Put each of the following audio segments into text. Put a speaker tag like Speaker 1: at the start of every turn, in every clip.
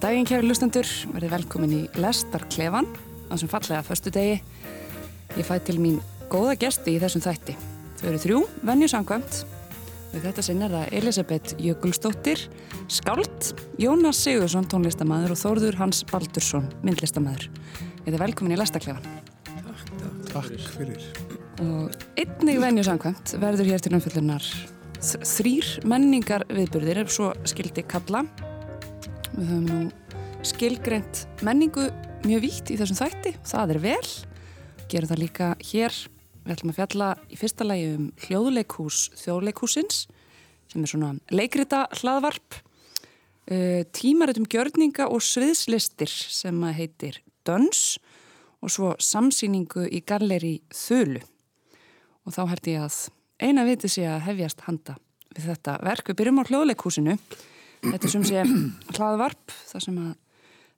Speaker 1: Góðan daginn kæri lustendur, verið velkomin í Lestarklefan, að sem fallega förstu degi. Ég fæ til mín góða gesti í þessum þætti. Þau eru þrjú, vennjusangvæmt. Við þetta sinn er það Elisabeth Jökulstóttir, Skáld, Jónas Sigursson, tónlistamæður og Þórður Hans Baldursson, myndlistamæður. Við erum velkomin í Lestarklefan.
Speaker 2: Takk fyrir.
Speaker 1: Og einnig vennjusangvæmt verður hér til umfyllunar þrýr menningar viðburðir ef svo skildi kalla. Við höfum nú skilgreynt menningu mjög vítt í þessum þætti, það er vel. Gerum það líka hér. Við ætlum að fjalla í fyrsta lagi um hljóðuleikhús þjóðleikhúsins sem er svona leikrita hlaðvarp. Uh, tímaritum gjörninga og sviðslistir sem heitir Döns og svo samsýningu í galleri Þölu. Og þá held ég að eina viti sé að hefjast handa við þetta verk. Við byrjum á hljóðleikhúsinu. Þetta er sem sé hlaðvarp, það sem að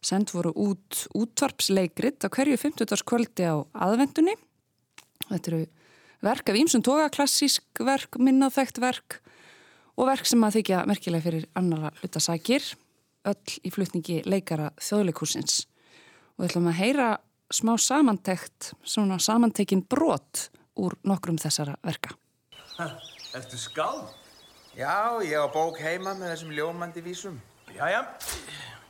Speaker 1: send voru út útvarpsleikrit á hverju 50. kvöldi á aðvendunni. Þetta eru verk af ímsum toga, klassísk verk, minnaþægt verk og verk sem að þykja merkilega fyrir annara hlutasækir, öll í flutningi leikara þjóðleikhúsins. Og við ætlum að heyra smá samantekt, svona samantekin brot úr nokkrum þessara verka.
Speaker 3: Ertu skáld?
Speaker 4: Já, ég á bók heima með þessum ljómandi vísum.
Speaker 3: Jæja,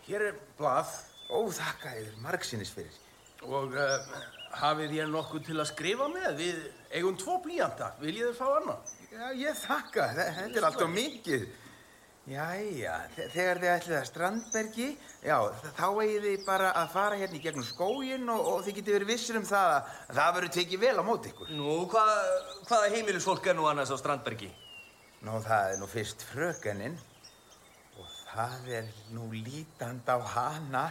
Speaker 3: hér er blað
Speaker 4: Ó, þakka yfir, margsinnis fyrir.
Speaker 3: og uh, hafið ég nokkuð til að skrifa með? Við eigum tvo blíjanta, viljið þið fá annað?
Speaker 4: Já, ég þakka, þe- þetta er allt og mikið. Jæja, þe- þegar þið ætlið að Strandbergi, já, þá eigið þið bara að fara hérna í gegnum skóginn og, og þið getið verið vissir um það að það verður tekið vel á móti ykkur.
Speaker 5: Nú, hvað, hvaða heimilisfólk er nú annars á Strandbergi?
Speaker 4: Nú, það er nú fyrst frökeninn og það er nú lítand á hana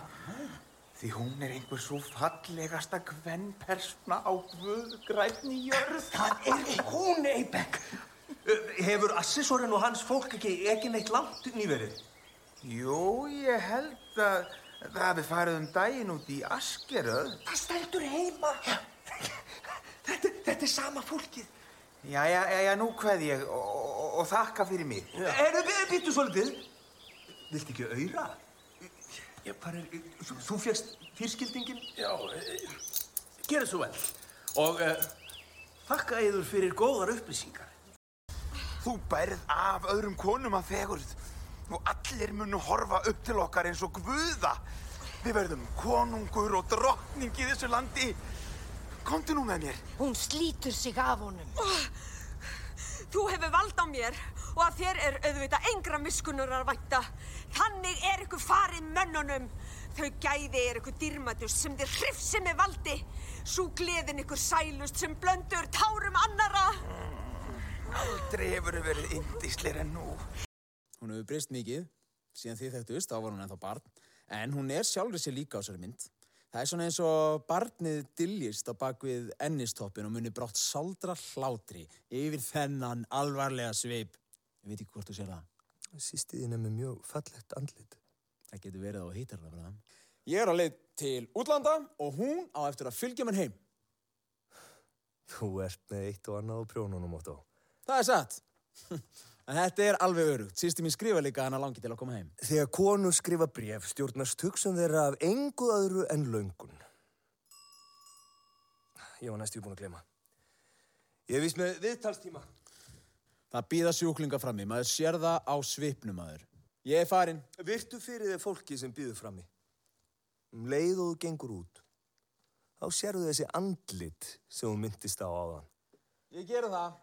Speaker 4: því hún er einhver svo fallegasta kvennpersna á guðgrætni jörð.
Speaker 5: Það er hún, Eibek! Hefur assessorinn og hans fólk ekki ekki neitt langt nýverið?
Speaker 4: Jú, ég held að það hafi farið um daginn út í Askeröð.
Speaker 5: Það stendur heima. Þetta, þetta er sama fólkið.
Speaker 4: Jæja, jæja, nú kveð ég og, og, og þakka fyrir mig.
Speaker 5: Eru við býttu svolítið? Viltu ekki auðra? Ég bara, þú, þú fegst fyrskildingin?
Speaker 3: Já, uh, gerðu svo vel. Og uh, þakka yður fyrir góðar upplýsingar.
Speaker 4: Þú bærð af öðrum konum að fegurð og allir munu horfa upp til okkar eins og guða. Við verðum konungur og drottning í þessu landi. Komdu nú með mér.
Speaker 6: Hún slítur sig af honum.
Speaker 7: Þú hefur vald á mér og að þér er auðvitað engra miskunnur að vænta. Þannig er ykkur farið mönnunum. Þau gæði er ykkur dýrmætust sem þið hrifsi með valdi. Svo gleðin ykkur sælust sem blöndur tárum annara.
Speaker 4: Aldrei hefur verið indisleir en nú.
Speaker 2: Hún hefur breyst mikið, síðan þið þekktust, þá var hún ennþá barn, en hún er sjálfur sér líka á þessari mynd. Það er svona eins og barnið diljist á bakvið ennistoppin og muni brátt saldra hlátri yfir þennan alvarlega sveip. Ég veit ekki hvort þú sér það.
Speaker 8: Sýstiðin er með mjög fallegt andlit.
Speaker 2: Það getur verið á hýtar það bara. Ég er á leið til útlanda og hún á eftir að fylgja mér heim.
Speaker 8: Þú ert með eitt og annað á prjónunum átt á.
Speaker 2: Það er satt. en þetta er alveg örugt. Sýsti mín skrifa líka hana langi til að koma heim.
Speaker 8: Þegar konur skrifa bref stjórnast hugsun þeirra af engu öðru en löngun. Ég var næstu búin að glema. Ég vist með viðtalstíma.
Speaker 2: Það býða sjúklinga frammi, maður sér það á svipnum maður. Ég er farin.
Speaker 8: Virtu fyrir þig fólki sem býður frammi. Um leið og þú gengur út. Þá sérðu þessi andlit sem þú myndist á áðan.
Speaker 2: Ég gera það.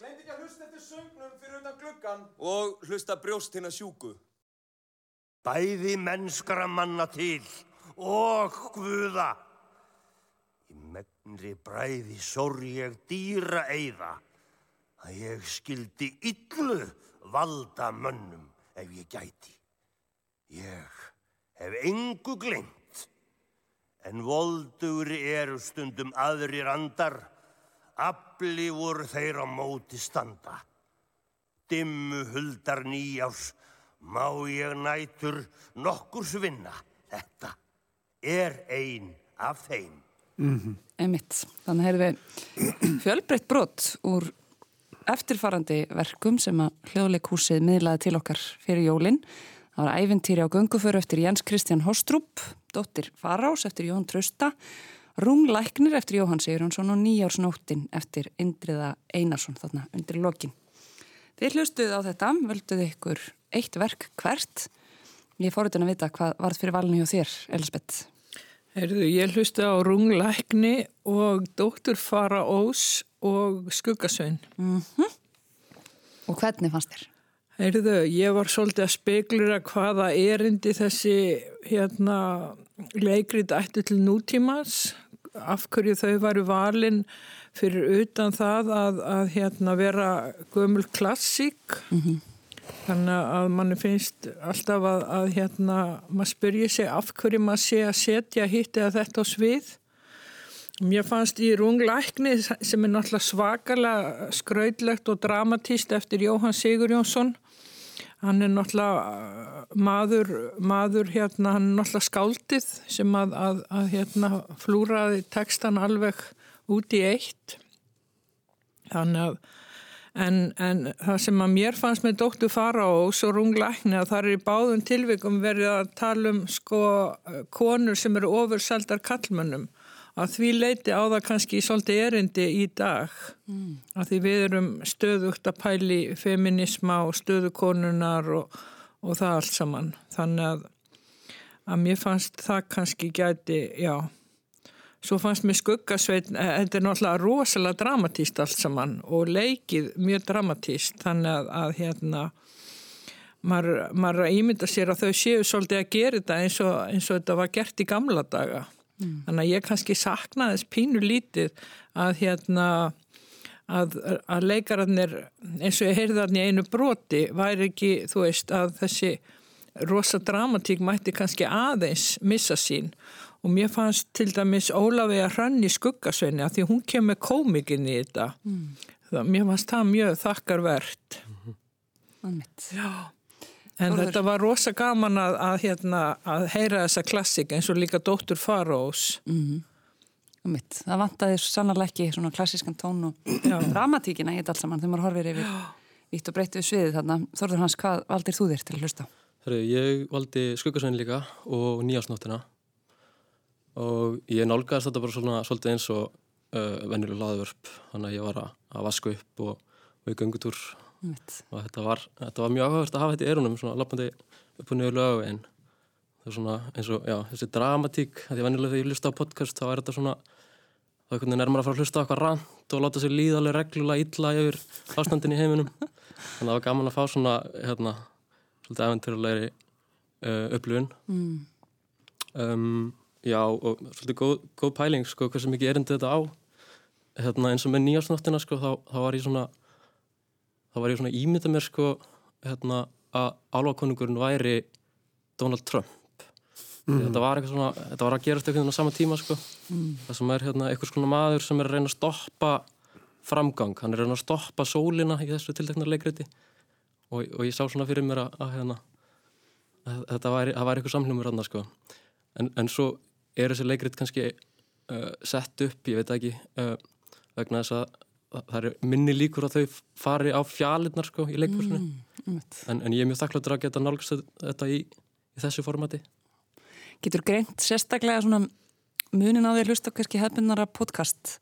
Speaker 2: Glendi ekki að hlusta eftir söngnum fyrir undan gluggan.
Speaker 8: Og hlusta brjóst hinn að sjúku.
Speaker 9: Bæði mennskara manna til og guða. Í megnri bræði sorg ég dýra eyða að ég skildi illu valda mönnum ef ég gæti. Ég hef engu glemt, en voldugur eru stundum aðrir andar, afli voru þeir á móti standa. Dimmu huldar nýjárs, má ég nætur nokkurs vinna. Þetta er ein af þeim.
Speaker 1: Einmitt. Þannig heyrðum við fjölbreytt brot úr eftirfarandi verkum sem að hljóðleikhúsið miðlaði til okkar fyrir jólinn. Það var ævintýri á gönguföru eftir Jens Kristján Hostrup, dóttir Farás eftir Jón Trausta, Runglæknir eftir Jóhann Sigurjónsson og Nýjársnóttin eftir Indriða Einarsson þarna undir lokin. Þið hlustuð á þetta, völduð ykkur eitt verk hvert. Ég fór þetta að vita hvað varð fyrir valinu hjá þér, Elisabeth.
Speaker 10: Herðu, ég hlusti á Runglækni og Dóttur Fara Ós og Skuggasvein.
Speaker 1: Mm -hmm. Og hvernig fannst þér?
Speaker 10: Heyrðu, ég var svolítið að speglura hvaða erindi þessi hérna, leikrið ættu til nútímas, af hverju þau varu valin fyrir utan það að, að hérna, vera gömul klassík. Mm -hmm. Þannig að manni finnst alltaf að, að hérna, maður spyrja sig af hverju maður sé að setja hitt eða þetta á svið. Mér fannst í Runglækni sem er náttúrulega svakalega skrautlegt og dramatíst eftir Jóhann Sigur Jónsson Hann er náttúrulega maður, maður hérna, hann er náttúrulega skáldið sem að, að, að hérna flúraði tekstan alveg út í eitt. Þannig að, en, en það sem að mér fannst með Dóttur Faraós og Runglækni að það er í báðum tilvikum verið að tala um sko konur sem eru ofursaldar kallmönnum að því leiti á það kannski svolítið erindi í dag. Mm. að því við erum stöðugt að pæli feminisma og stöðukonunar og, og það allt saman. Þannig að, að mér fannst það kannski gæti, já. Svo fannst mér skuggasveit eh, þetta er náttúrulega rosalega dramatíst allt saman og leikið mjög dramatíst þannig að, að hérna maður, maður ímynda sér að þau séu svolítið að gera þetta eins og, eins og þetta var gert í gamla daga Mm. Þannig að ég kannski saknaðis pínu lítið að hérna að, að leikararnir eins og ég heyrði þarna í einu broti væri ekki, þú veist, að þessi rosa dramatík mætti kannski aðeins missa sín og mér fannst til dæmis Ólafi að hrann í skuggasveinu að því hún kemur komikinn í þetta mm. það, mér fannst það mjög þakkarvert
Speaker 1: mm -hmm.
Speaker 10: Já En Þorður. þetta var rosa gaman að, að, hérna, að heyra þessa klassik eins og líka Dóttur Farós. Mm -hmm.
Speaker 1: Það vantaði sannarlega ekki svona klassískan tón og dramatíkina í þetta alls saman þegar maður horfir yfir vitt og breytt við sviðið þarna. Þorður Hans, hvað valdir þú þér til að hlusta?
Speaker 11: Herru, ég valdi Skuggasvein líka og Nýjásnóttina og ég nálgæðist þetta bara svona svolítið eins og uh, vennilega laðvörp, þannig að ég var að, að vasku upp og, og í göngutúr Mitt. Og þetta var, þetta var mjög áhugavert að hafa þetta í erunum svona lappandi upp og niður lögu en það er svona eins og já, þessi dramatík, því vennilega þegar ég hlusta á podcast þá er þetta svona þá er einhvern veginn nærmar að fara að hlusta á eitthvað rand og láta sér líðalega reglulega illa yfir ástandin í heiminum. Þannig að það var gaman að fá svona hérna, svolítið eventyrlegri uh, upplifun. Mm. um, já og svolítið góð, góð pæling sko, hversu mikið erindi þetta á. Hérna, eins og með nýjarsnáttina sko, þá, þá var ég svona þá var ég svona ímyndað mér sko hérna, að álvakonungurinn væri Donald Trump. Mm. þetta var eitthvað svona, þetta var að gerast eitthvað á sama tíma sko. Mm. það sem er hérna eitthvað svona maður sem er að reyna að stoppa framgang, hann er að reyna að stoppa sólina í þessu tildeknar leikriti og, og ég sá svona fyrir mér að, að hérna að þetta væri eitthvað samlumur annars sko. En, en svo er þessi leikrit kannski uh, sett upp, ég veit ekki uh, vegna þess að það eru minni líkur að þau fari á fjalinnar sko í leikkursinu mm, en, en ég er mjög þakkláttur að geta nálgast þetta í, í þessu formati.
Speaker 1: Getur greint sérstaklega svona munin á því að hlusta kannski hefnara podcast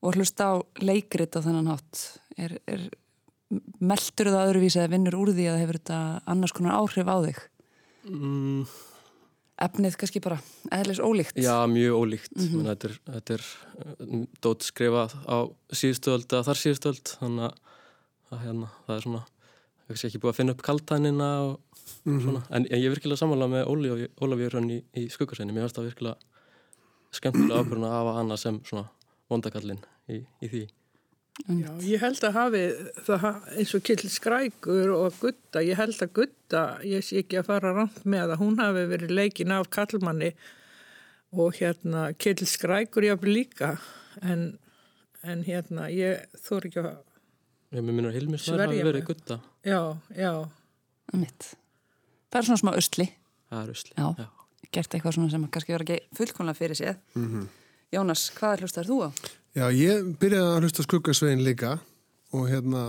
Speaker 1: og hlusta á leikrit á þennan hátt? Er, er meldur það öðruvísi að vinnur úr því að hefur þetta annars konar áhrif á þig? Mm efnið kannski bara eðlis ólíkt.
Speaker 11: Já, mjög ólíkt. Mm -hmm. þetta er, þetta er uh, dótt skrifað á síðustöld að þar síðustöld þannig að hérna, það er svona ekki búið að finna upp kaltænina og mm -hmm. svona, en, en ég er virkilega samanlega með Óli, Ólafur Rönn í, í skuggarsveinu mér finnst það virkilega skemmtilega ákvörðun að hafa hana sem svona vondakallin í, í því
Speaker 10: Já, ég held að hafi það eins og Kill Skrækur og Gutta, ég held að Gutta, ég sé ekki að fara rand með að hún hafi verið leikin af Kallmanni og hérna Kill Skrækur jáfnvel líka en, en hérna ég þór ekki að
Speaker 11: Ég með minna Hilmi Svar hafi verið Gutta
Speaker 10: Já, já
Speaker 1: Mitt. Það er svona smá östli
Speaker 11: Það er östli,
Speaker 1: já, já. Gert eitthvað svona sem kannski verið ekki fullkonlega fyrir séð mm -hmm. Jónas, hvað hlustar þú á?
Speaker 12: Já, ég byrjaði að hlusta skuggasvegin líka og hérna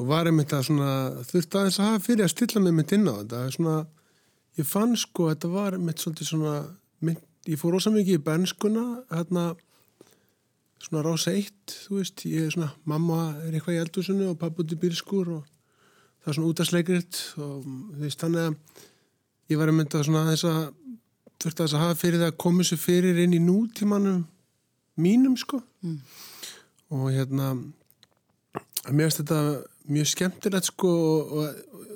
Speaker 12: og var einmitt að svona, þurfti aðeins að hafa fyrir að stilla mig mitt inn á þetta. Svona, ég fann sko að þetta var einmitt svolítið svona mynd, ég fór rosa mikið í bernskuna hérna svona rása eitt, þú veist ég er svona, mamma er eitthvað í eldhúsinu og pappa út í bílskur og það er svona útastleikriðt og þú veist þannig að ég var einmitt að svona þess að þurfti að hafa fyrir það að koma sér fyrir inn í nútímanum mínum sko
Speaker 1: Mm.
Speaker 12: og hérna mér finnst þetta mjög skemmtilegt sko og,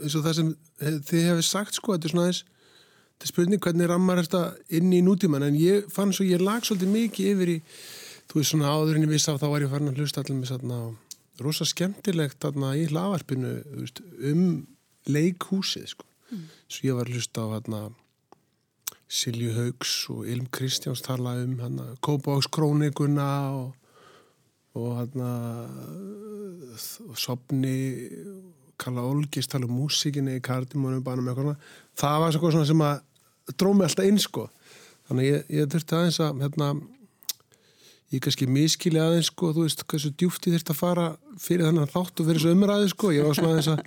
Speaker 12: eins og það sem þið hefði sagt sko þetta er svona aðeins þetta er spurning hvernig rammar þetta inn í nútíman en ég fann svo ég lag svolítið mikið yfir í þú veist svona áður en ég viss af þá var ég farin að hlusta allir með svona rosa skemmtilegt þarna í veist, um leikhúsið sko
Speaker 1: Mm.
Speaker 12: svo ég var að hlusta á hérna Silju Haugs og Ilm Kristjáns tala um Kópákskrónikuna og, og og Sopni Kalla Olgis tala um músikinni í svona. það var svo svona sem að drómi alltaf inn sko. Þannig að ég, ég þurfti aðeins að hérna ég kannski miskili aðeins sko þú veist hversu djúft ég þurfti að fara fyrir þannig þátt og fyrir þessu umræði sko. Ég var svona aðeins að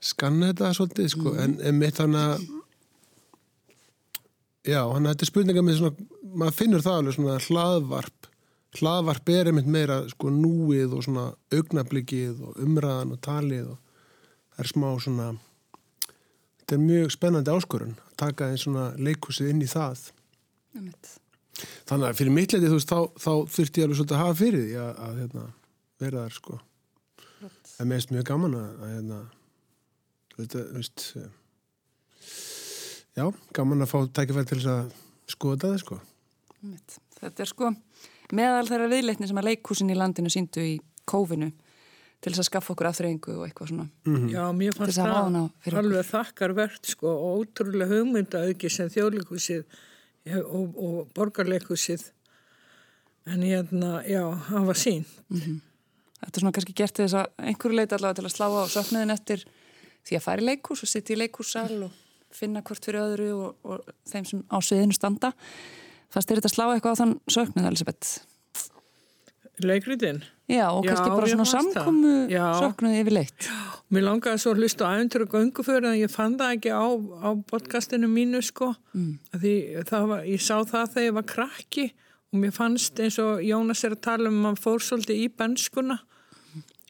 Speaker 12: skanna þetta svolítið sko. En, en mitt þannig að já, hann þetta er spurninga með svona maður finnur það alveg svona hlaðvarp. Hlaðvarp er einmitt meira sko núið og svona augnablikið og umræðan og talið og það er smá svona þetta er mjög spennandi áskorun að taka einn svona leikusið inn í það.
Speaker 1: Einmitt.
Speaker 12: þannig að fyrir mitt leiti þú veist þá, þá þurfti ég alveg svolítið að hafa fyrir því að, að hérna, vera þar sko. En mér finnst mjög gaman að, að hérna, þetta, þú veist eh, já, gaman að fá tækifæri til þess að skoða það sko.
Speaker 1: Þetta er sko meðal þeirra viðleitni sem að leikhúsin í landinu síndu í kófinu til þess að skaffa okkur afþreyingu og eitthvað svona.
Speaker 10: Já, mér fannst það alveg þakkarvert sko og ótrúlega hugmyndaauki sem þjóðleikusið og, og borgarleikusið en hérna, já, hann var sín
Speaker 1: Þetta er svona kannski gert þess að einhverju leiti allavega til að slá á söknuðin eftir því að fara í leikhús og sitja í leikhússal og finna hvort fyrir öðru og, og þeim sem á sviðinu standa. Fannst þér þetta að slá eitthvað á þann söknuð, Elisabeth?
Speaker 10: Leikritin?
Speaker 1: Já, og kannski bara svona
Speaker 10: það.
Speaker 1: samkomu
Speaker 10: Já.
Speaker 1: söknuði yfir leitt.
Speaker 10: Mér langaði svo að hlusta á æventur og gönguför en ég fann það ekki á, á podcastinu mínu sko
Speaker 1: Mm.
Speaker 10: Því það var, ég sá það þegar ég var krakki og mér fannst eins og Jónas er að tala um að maður fór svolítið í benskuna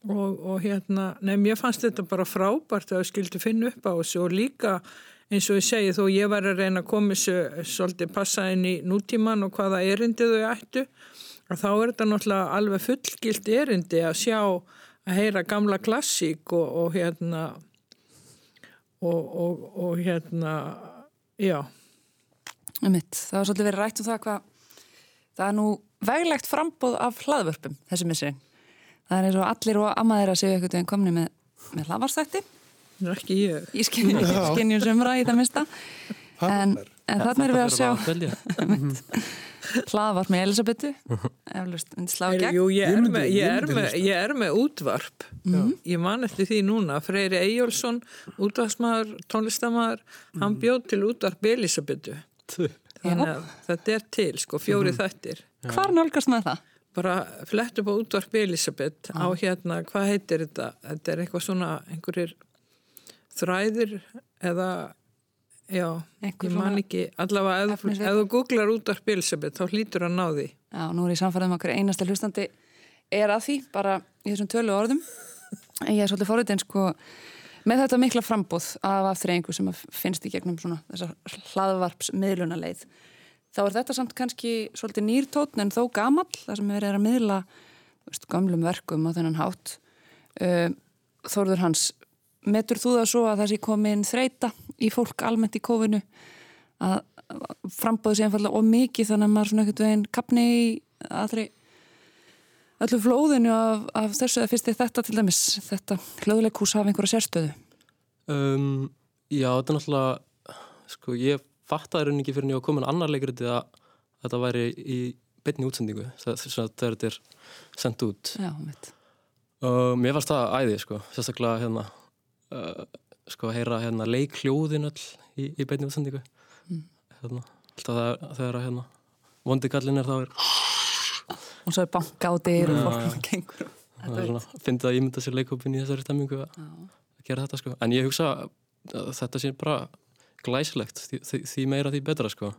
Speaker 10: og, og hérna, nei mér fannst þetta bara frábært að ég skildi finna upp á þessu og líka eins og ég segi þó ég var að reyna að koma þessu svolítið passa inn í nútíman og hvaða erindi þau ættu að þá er þetta náttúrulega alveg fullgilt erindi að sjá að heyra gamla klassík og, og hérna og, og, og hérna já
Speaker 1: Einmitt. Það var svolítið verið rætt um það hvað það er nú veglegt frambóð af hlaðvörpum þessi missi. Það er eins og allir og ammaðir að séu eitthvað en komni með, með hlaðvarstætti.
Speaker 10: Það er ekki ég.
Speaker 1: Í skynjum,
Speaker 10: Já.
Speaker 1: skynjum sömra í það mista. En, en þarna erum við að sjá hlaðvarp með Elisabetu.
Speaker 10: Jú, ég er,
Speaker 12: Ég
Speaker 10: með,
Speaker 12: ég
Speaker 10: ég, er með,
Speaker 12: hlusta.
Speaker 10: ég er með útvarp. Ég man eftir því núna. Freyri Eyjólfsson, útvarpsmaður tónlistamæður, hann bjóð til útvarp Elisabetu þannig að þetta er til, sko, fjóri þættir.
Speaker 1: Hvar nálgast með það?
Speaker 10: bara flett upp á útvarp Elisabeth á hérna, hvað heitir þetta? Þetta er eitthvað svona, einhverjir þræðir eða já,
Speaker 1: Einhver
Speaker 10: ég man ekki allavega, ef, þú googlar útvarp Elisabeth þá hlýtur að ná því
Speaker 1: Já, nú er ég samfærið um okkur einasta hlustandi er að því, bara í þessum tölu orðum. En ég er svolítið fórhundin sko með þetta mikla frambóð af afþreyingu sem finnst í gegnum svona þessar hlaðvarps miðlunarleið. Þá er þetta samt kannski svolítið nýrtótn en þó gamall, það sem verið er að miðla veist, gamlum verkum á þennan hátt. Uh, Þórður Hans, metur þú það svo að það sé komin þreita í fólk almennt í kófinu að frambóðu sé einfallega og mikið þannig að maður svona ekkert veginn kapni í aðri öllu flóðinu af, af þessu eða fyrst þið þetta til dæmis þetta hljóðleikús hafa einhverja sérstöðu
Speaker 11: Um, já, þetta er náttúrulega, sko, ég fattaði rauninni ekki fyrir en ég var komin annar leikriti að þetta væri í beinni útsendingu, að þegar þetta er sendt út.
Speaker 1: Já.
Speaker 11: Og mér fannst það æði, sko, sérstaklega hérna, uh, sko, að heyra hérna leikhljóðin öll í, í beinni útsendingu.
Speaker 1: Mm.
Speaker 11: Hérna, alltaf þegar, þegar að hérna, vondi kallin er þá er,
Speaker 1: og svo er banka á dyr og fólk gengur
Speaker 11: það er svona, fyndið að ímynda sér leikópin í þessari stemmingu að að gera þetta sko, en ég hugsa að þetta sé bara glæsilegt því, því, því meira því betra sko.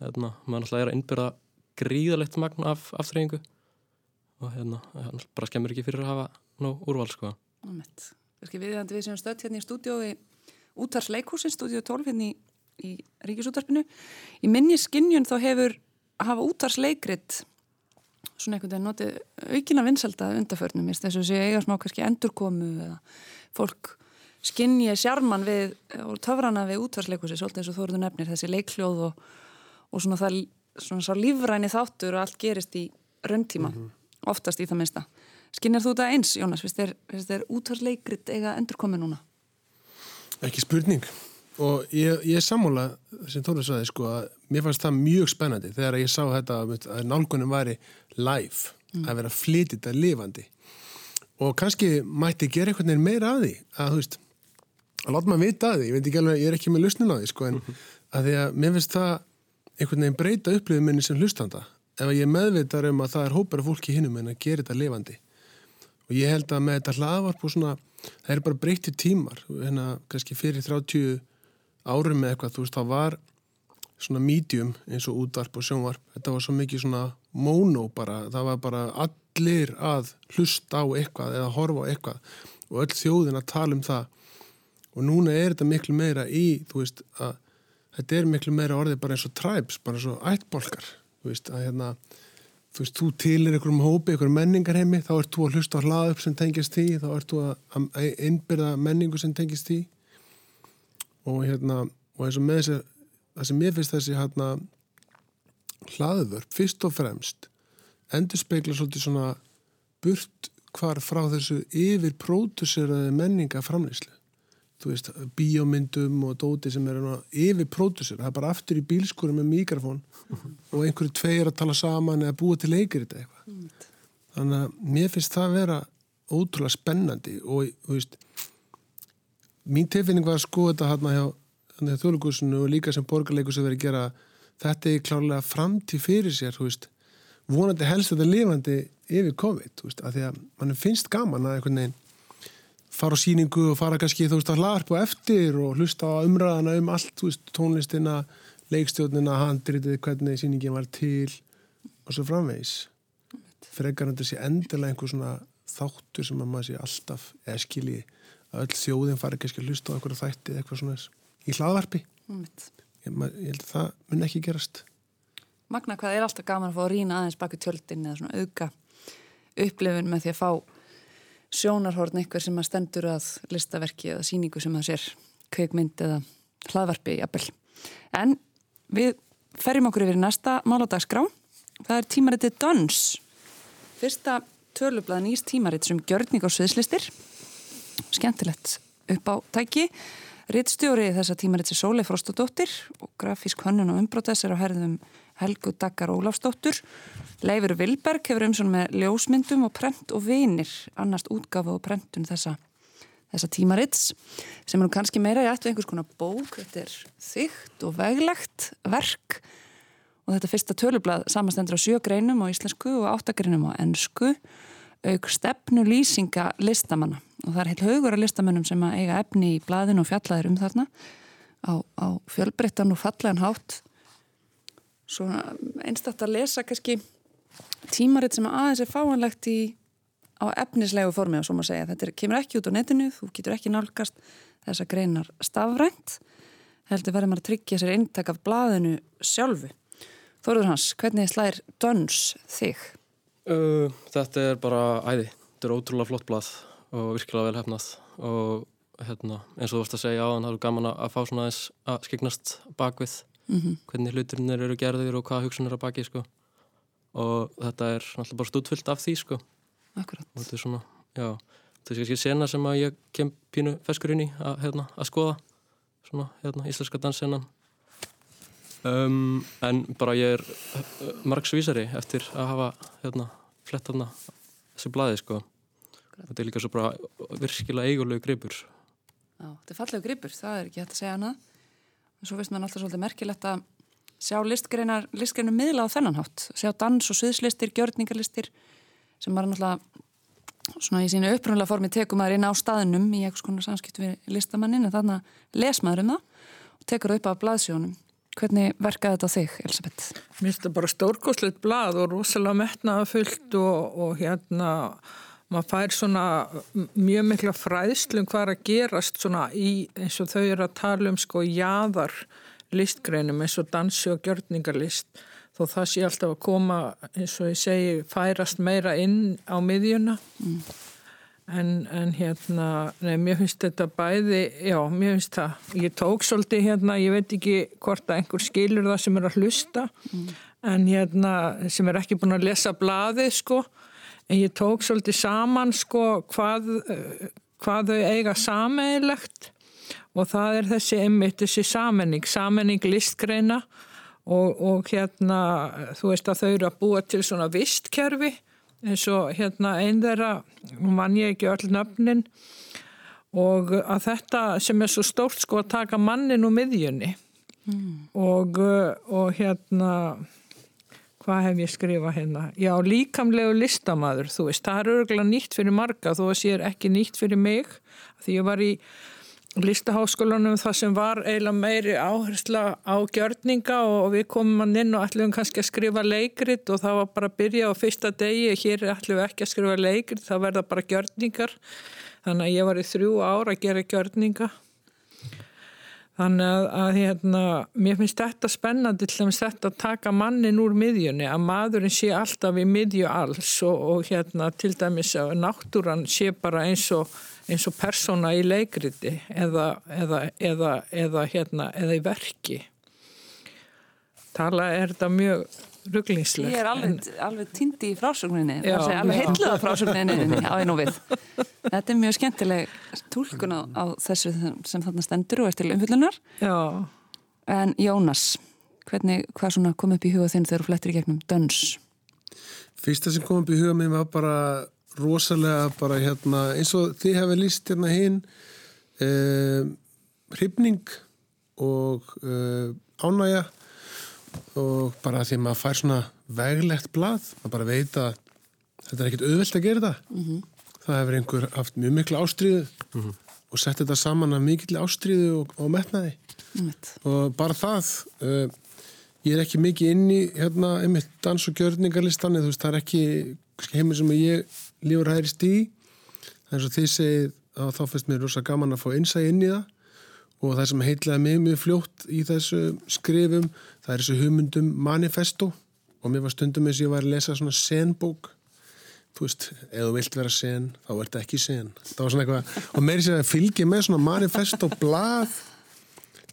Speaker 11: Hérna, maður náttúrulega er að innbyrða gríðalegt magn af aftreyingu og hérna, bara skemmur ekki fyrir að hafa nóg úrval sko.
Speaker 1: Einmitt. Viðjandi við sem stödd hérna í stúdiói útars leikhúsin, stúdió 12 hérna í, í Ríkisútarpinu. Í minni skinnjun þá hefur hafa útars leikrit svona einhvern veginn notið aukina vinsalda undarförnum, þess að sé eiga smá kannski endurkomu eða fólk skinnji sjarman við og töfrana við útvarsleikhúsi, svolítið eins og þóruðu nefnir þessi leikhljóð og, og svona það svona svo lífræni þáttur og allt gerist í rauntíma, oftast í það minnsta. Skinnjar þú þetta eins, Jónas? Fyrst er, er útvarsleikrit eiga endurkomi núna?
Speaker 12: Ekki spurning og ég, ég er sammála sem Tóri saði sko að mér fannst það mjög spennandi þegar ég sá þetta að nálgunum væri live,
Speaker 1: Mm.
Speaker 12: að vera flytið þetta lifandi og kannski mætti gera einhvern veginn meira að því að þú veist, að láta maður vita að því ég veit ekki alveg, ég er ekki með lusnin á því sko en að því að mér finnst það einhvern veginn breyta upplifið minni sem hlustanda ef ég meðvitar um að það er hópar af fólki hinnum en að gera þetta lifandi og ég held að með þetta hlaðvarp og svona það er bara breytið tímar. Hérna kannski fyrir 30 árum með eitthvað, þú veist, það var svona medium eins og útvarp og sjónvarp. Þetta var svo mikið svona mono bara, það var bara allir að hlusta á eitthvað eða horfa á eitthvað. Og öll þjóðin að tala um það. Og núna er þetta miklu meira í, þú veist, að þetta er miklu meira orðið bara eins og tribes, bara eins og ættbolkar, þú veist, að hérna þú veist, þú tilir einhverjum hópi, einhverjum menningarheimi, þá ert þú að hlusta á hlaðup sem tengist því, þá ert þú að innbyrða menningu sem tengist því. Og hérna og eins og með þessi, það sem ég finnst þessi hérna hlaðvörp, fyrst og fremst endur speikla svolítið svona burt hvar frá þessu yfir próduseraði menninga framlýslu þú veist, bíómyndum og dóti sem er yfir pródusera, það er bara aftur í bílskúrum með mikrofón og einhverju tveir að tala saman eða búa til leikir þetta eitthvað. Þannig að mér finnst það að vera ótrúlega spennandi og þú veist mín tilfinning var að skoða þetta hérna hjá þjóðlugusinu og líka sem borgarleikus að vera að gera þetta er klárlega framtíð fyrir sér þú veist, vonandi helst þetta lifandi yfir COVID, þú veist, að því að mann finnst gaman að einhvern veginn fara á síningu og fara kannski, þú veist, að hlarpa eftir og hlusta á umræðana um allt, þú veist, tónlistina leikstjórnina, handritið, hvernig síningin var til og svo framvegis. Frekar þetta sé endilega einhver svona þáttur sem að maður sé alltaf eða skilji að öll þjóðin fari kannski að hlusta á einhverja þætti eða eitthvað svona í hlaðvarpi. Ég, mað, ég held að það mun ekki gerast.
Speaker 1: Magna hvað er alltaf gaman að fá að rýna aðeins baki tjöldin eða svona auka upplifun með því að fá sjónarhorn eitthvað sem að stendur að listaverki eða síningu sem að sér kveikmynd eða hlaðvarpi jafnvel. En við ferjum okkur yfir í næsta máladagsgrá. Það er tímaritið Dons. Fyrsta tölublaðan ís tímarit sem gjörning á sviðslistir. Skemmtilegt upp á tæki. Rittstjóri þessa tímarit er Sólei Frostadóttir og grafísk hönnun og umbrótess er á herðum Helgu Daggar Ólafsdóttur. Leifur Vilberg hefur um svona með ljósmyndum og prent og vinir, annast útgafu og prentun þessa, þessa tímarits sem eru kannski meira í ættu einhvers konar bók. Þetta er þygt og veglegt verk og þetta fyrsta tölublað samastendur á sjögreinum á íslensku og áttagreinum á ennsku auk stefnu lýsinga listamanna og það er heil haugur af listamannum sem eiga efni í blaðinu og fjallaðir um þarna á, á fjölbreyttan og fallegan hátt einstakta að lesa kannski tímaritt sem aðeins er fáanlegt í á efnislegu formi og svo maður segja. Þetta er, kemur ekki út á netinu, þú getur ekki nálgast þessa greinar stafrænt heldur verður maður að tryggja sér eintak af blaðinu sjálfu. Þóruður Hans, hvernig slær Döns þig?
Speaker 11: Uh, þetta er bara æði, þetta er ótrúlega flott blað og virkilega vel hefnað og hérna, eins og þú vorst að segja á hann það er gaman að fá svona aðeins að skiknast bakvið
Speaker 1: Mhm.
Speaker 11: hvernig hluturinnir eru gerðir og hvað hugsun er að baki sko. og þetta er náttúrulega bara stúdfyllt af því sko.
Speaker 1: Akkurat
Speaker 11: og þetta er svona, já þetta er kannski sena sem að ég kem pínu feskur inn í að, hérna, að skoða svona, hérna, íslenska dansennan um, en bara ég er uh, margsvísari eftir að hafa hérna, flett þarna þessu blaði sko þetta er líka svo bara virkilega eigulegu gripur
Speaker 1: Já, þetta er fallegu gripur, það er ekki hægt að segja hana en svo finnst maður alltaf svolítið merkilegt að sjá listgreinar, listgreinar miðla á þennan hátt, sjá dans og sviðslistir, gjörningarlistir sem maður náttúrulega svona í sínu upprunnulega formi tekum maður inn á staðnum í eitthvað svona samskipt við listamannin en þannig að les maður um það og tekur upp af blaðsjónum. Hvernig verkaði þetta á þig, Elisabeth?
Speaker 10: Mér finnst þetta bara stórkoslegt blað og rosalega metnaða fullt og, og hérna maður fær svona mjög mikla fræðslum hvað að gerast svona í eins og þau eru að tala um sko jáðar listgreinum eins og dansi og gjörningarlist þó það sé alltaf að koma eins og ég segi færast meira inn á miðjuna mm. en, en hérna nei, mér finnst þetta bæði já, mér finnst það, ég tók svolítið hérna, ég veit ekki hvort að einhver skilur það sem er að hlusta mm. en hérna sem er ekki búin að lesa blaði sko ég tók svolítið saman sko hvað, hvað þau eiga sameigilegt og það er þessi einmitt þessi samenning, samenning listgreina. Og, og hérna þú veist að þau eru að búa til svona vistkerfi. Eins og hérna einn þeirra, mann ég ekki öll nöfnin. Og að þetta sem er svo stórt sko að taka mannin úr miðjunni. Mm. og, og hérna hvað hef ég skrifað hérna? Já, líkamlegu listamæður, þú veist, það er örgulega nýtt fyrir marga, þó að sér ekki nýtt fyrir mig, því ég var í listaháskólanum það sem var eiginlega meiri áhersla á gjörninga og við komum hann inn og ætlum kannski að skrifa leikrit og það var bara að byrja á fyrsta degi, hér ætlum við ekki að skrifa leikrit, það verða bara gjörningar, þannig að ég var í þrjú ára að gera gjörninga Þannig að, að hérna, mér finnst þetta spennandi til að þetta taka mannin úr miðjunni, að maðurinn sé alltaf í miðju alls og, og hérna, til dæmis að náttúran sé bara eins og, eins og persóna í leikriti eða, eða, eða, eða hérna, í verki. Tala er þetta mjög rugglingslegt.
Speaker 1: Ég er alveg, alveg tindi í frásögninni, alveg heitluða frásögninni á einu við. Þetta er mjög skemmtileg tólkun á, á þessu sem þarna stendur og eftir umfyllunar.
Speaker 10: Já.
Speaker 1: En Jónas, hvernig, hvað svona kom upp í huga þinn þegar þú flettir í gegnum döns?
Speaker 12: Fyrsta sem kom upp í huga minn var bara rosalega bara hérna eins og þið hefði líst hérna hinn eh, hrifning og eh, ánægja og bara því að maður fær svona veglegt blað, maður bara veit að þetta er ekkert auðvilt að gera þetta mm -hmm. það hefur einhver haft mjög miklu ástríðu mm -hmm. og sett þetta saman af mikill ástríðu og, og metnaði mm -hmm. og bara það uh, ég er ekki mikið inn í hérna, einmitt dans- og gjörningarlistan þú veist, það er ekki heimir sem ég lífur hægirist í það er eins og því segið að þá finnst mér rosa gaman að fá einsæg inn í það og það sem heitlaði mig mjög fljótt í þessu skrifum það er þessu hugmyndum manifesto. Og mér var stundum eins og ég var að lesa svona senbók. Þú veist, ef þú vilt vera sen þá ert það ekki sen eitthvað, og meiri sér að fylgja með svona manifesto blað.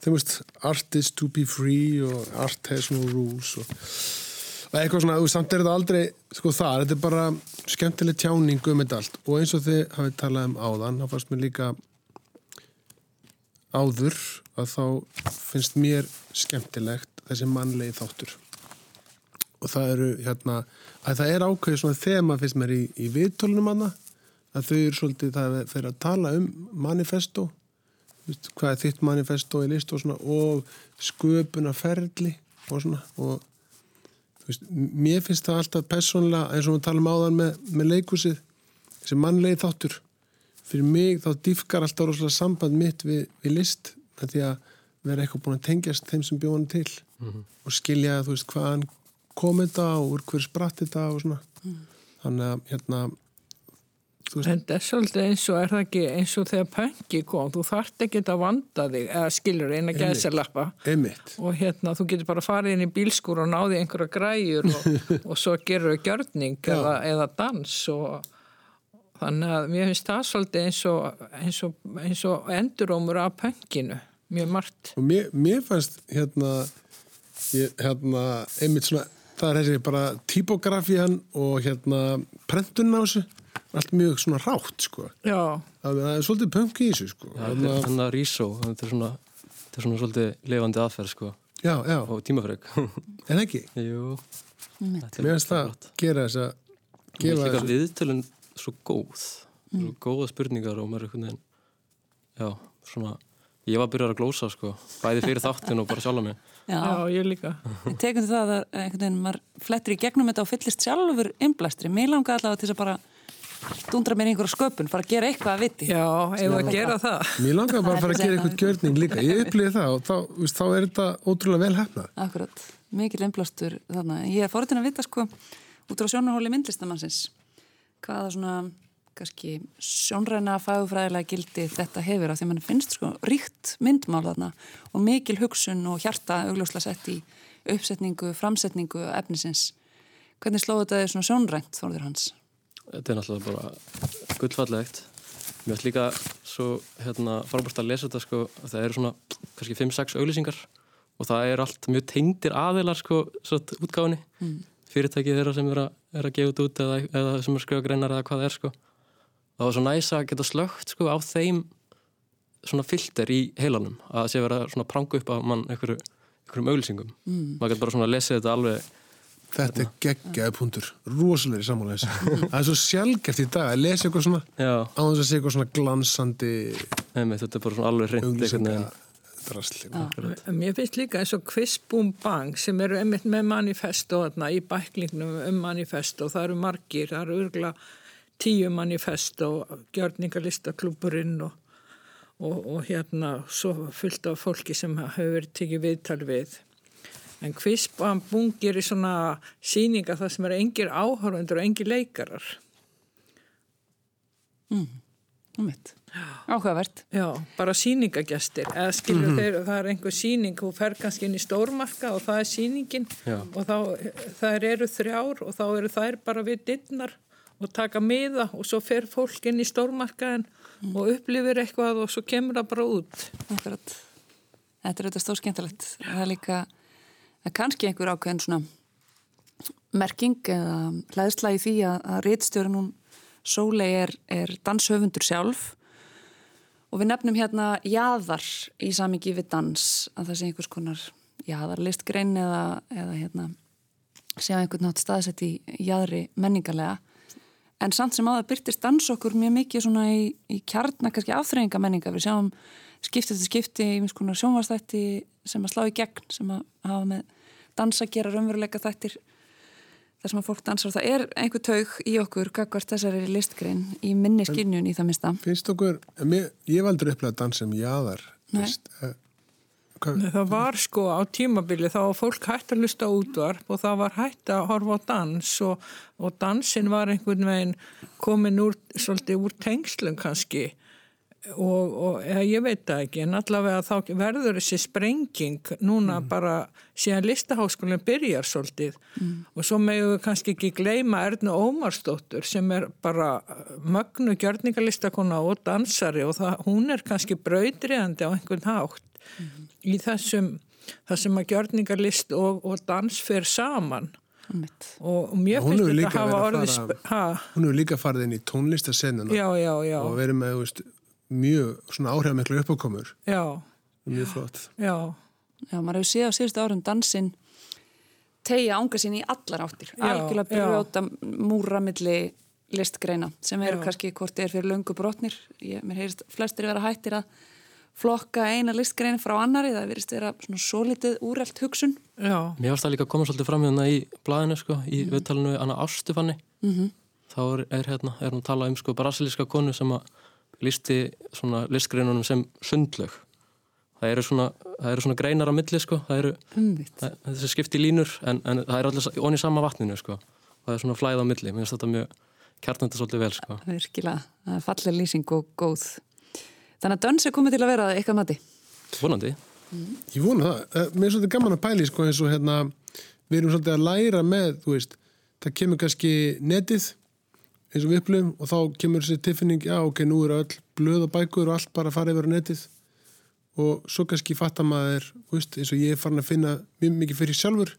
Speaker 12: Þú veist, art is to be free og art has no rules og, og eitthvað svona, þú veist, samt er þetta aldrei sko það, þetta er bara skemmtileg tjáning um þetta allt. Og eins og þið hafið talað um áðan, þá fannst mér líka áður að þá finnst mér skemmtilegt þessi mannlegi þáttur. Og það eru hérna að það er ákveðið svona þema finnst mér í, í viðtólunum aðna að þau eru svolítið það fyrir að tala um manifesto veist, hvað er þitt manifesto í list og svona og sköpuna ferli og svona og veist, mér finnst það alltaf personlega eins og við talum áðan með, með leikusið þessi mannlegi þáttur fyrir mig þá dýfkar alltaf rosalega samband mitt við, við list því að vera eitthvað búin að tengjast þeim sem bjóðan til mm -hmm. og skilja þú veist hvaðan kom þetta og úr hver spratt þetta og svona. Mm. þannig að hérna
Speaker 10: En það er svolítið eins og er það ekki eins og þegar pöngi kom, þú þart ekki að vanda þig eða skilur eina gæðselappa og hérna þú getur bara farið inn í bílskur og náði einhverja græjur og, og svo gerur þau gjörning eða, eða dans og þannig að mér finnst það svolítið eins og, eins og, eins og endurómur af pönginu, mjög margt.
Speaker 12: Og mér, mér fannst hérna, ég, hérna einmitt svona, það er þessi bara typografían og hérna þessu, allt mjög svona rátt sko,
Speaker 10: Já.
Speaker 12: það er svolítið pöngi í þessu sko.
Speaker 11: Já, hérna, hérna Rísó, þetta er svona þetta er svona svolítið levandi aðferð sko.
Speaker 12: Já, já.
Speaker 11: og tímafrögg
Speaker 12: En ekki?
Speaker 11: Jú.
Speaker 12: Mér finnst það gera þess að
Speaker 11: gefa þessu Viðtölun svo góð mm. svo góða spurningar og maður er einhvern veginn já, svona ég var að byrja að glósa sko, bæði fyrir þáttin og bara sjálf mig
Speaker 10: Já, já ég líka
Speaker 1: Tekum það að einhvern veginn maður flettur í gegnum þetta og fyllist sjálfur innblæstri, mér langar allavega til að bara dundra mér í einhverja sköpun, fara að gera eitthvað að viti.
Speaker 10: Já, ef að gera það.
Speaker 12: Mér langar bara að fara að gera eitthvað gjörning líka. Ég upplýði það og þá, þá er þetta ótrúlega vel hefnað.
Speaker 1: Akkurat, mikil einblástur þarna. Ég er fóruðin að vita sko út á sjónarhóli myndlistamannsins hvaða svona kannski sjónræna fagufræðilega gildi þetta hefur af því að mann finnst sko ríkt myndmál þarna og mikil hugsun og hjarta augljósla sett í uppsetningu, framsetningu efnisins. Hvernig slóðu þetta þið svona sjónrænt þóruður hans?
Speaker 11: Þetta er náttúrulega bara gullfallegt. Mér finnst líka svo hérna frábært að lesa þetta sko að það eru svona kannski 5-6 auglýsingar og það er allt mjög tengdir aðilar sko svona útgáðinni. Mm. Fyrirtækið þeirra sem er að, er að gefa þetta út eða, eða sem er að skrifa greinar eða hvað það er sko. Það var svo næsa að geta slögt sko á þeim svona filter í heilanum að það sé vera svona pranga upp á mann einhverju, einhverjum auglýsingum. Mm. Maður getur bara svona að lesa þetta alveg
Speaker 12: Þetta er geggjaði punktur, rosalegri sammálaðis. það er svo sjálfgeft í dag að lesa eitthvað svona
Speaker 11: Já.
Speaker 12: á þess að segja eitthvað svona glansandi
Speaker 11: Nei, þetta er bara svona alveg reynd
Speaker 12: drasli.
Speaker 10: Mér finnst líka eins og Boom Bang sem eru einmitt með manifesto þarna, í bæklingnum um manifesto það eru margir, það eru örgla tíu manifesto, gjörningarlistaklúburinn og, og, og hérna svo fullt af fólki sem hefur verið tikið viðtal við En Kvispan bungir í svona síninga það sem eru engir áhörundur og engir leikarar.
Speaker 1: Mm. Áhugavert.
Speaker 10: Já, bara síningagjastir. Eða skilur mm -hmm. þeir, það er einhver síning, þú fer kannski inn í stórmarka og það er síningin Já. og þá, þær eru þrjár og þá eru þær bara við dittnar og taka miða og svo fer fólk inn í stórmarkaðin mm. og upplifir eitthvað og svo kemur það bara út.
Speaker 1: Akkurat. Þetta er auðvitað stórskendalegt. Það er líka það er kannski einhver ákveðin svona merking eða hlæðsla í því að, að réttstjórun hún Sólei er, er danshöfundur sjálf. Og við nefnum hérna jáðar í samingi við dans að það sé einhvers konar jáðarlistgrein eða, eða hérna sé að einhvern nátt staðsett í jáðri menningarlega. En samt sem á það byrtist dans okkur mjög mikið svona í, í kjarnar kannski afþreyinga menninga við sjáum skipti til skipti í einhvers konar sjónvastætti sem að slá í gegn sem að hafa með dansa gera raunveruleika þættir þar sem að fólk dansar og það er einhver taug í okkur gagvart þessari listgrein í minni skinnjun í það mista
Speaker 12: finnst okkur, mér, ég valdur upplega að dansa um jáðar
Speaker 10: uh, Nei, það var sko á tímabili þá var fólk hægt að lusta útvarp og það var hægt að horfa á dans og, og dansin var einhvern veginn komin úr, svolítið úr tengslum kannski og, og ja, ég veit það ekki en allavega þá verður þessi sprenging núna mm. bara síðan listaháskólinn byrjar svolítið mm. og svo meðu við kannski ekki gleyma Erna Ómarsdóttur sem er bara mögnu gjörningarlistakona og dansari og það, hún er kannski brautriðandi á einhvern hátt mm. í þessum þessum að gjörningarlist og, og dans fer saman og mér finnst þetta að hafa orðið
Speaker 12: hún hefur líka farið inn í tónlistasennuna og verið með veist, mjög svona áhrifamekla uppákomur.
Speaker 10: Já.
Speaker 12: Mjög flott.
Speaker 10: Já.
Speaker 1: Já, maður hefur séð á síðustu árum dansinn tegja ánga sín í allar áttir. Já, algjörlega brjóta múra milli listgreina sem eru já. kannski hvort er fyrir löngu brotnir. Ég, mér heyrist flestir vera hættir að flokka eina listgrein frá annari það verist vera svona svo litið úrelt hugsun.
Speaker 10: Já.
Speaker 11: Mér varst það líka að koma svolítið fram hérna í blæðinu sko, í mm. viðtalinu Anna Ástufanni mm -hmm. þá er, er hérna, er hún að tala um sko brasilíska konu sem að listi svona listgreinunum sem sundlög það eru svona, það eru svona greinar á milli sko, það eru það, þessi skipti línur en, en það eru allir onni sama vatninu sko. Og það er svona flæð á milli, mér finnst þetta mjög kjarnandi svolítið vel sko.
Speaker 1: Virkilega, það er fallið lýsing og góð. Þannig að dans er komið til að vera eitthvað mati.
Speaker 11: Vonandi.
Speaker 12: Mm. Ég vona það, eh, mér er svolítið gaman að pæli sko eins og hérna, við erum svolítið að læra með, þú veist, það kemur kannski netið eins og við upplifum og þá kemur þessi tilfinning já ok, nú eru öll blöð og bækur og allt bara að fara yfir á netið og svo kannski fattar maður veist, eins og ég er farin að finna mjög mikið fyrir sjálfur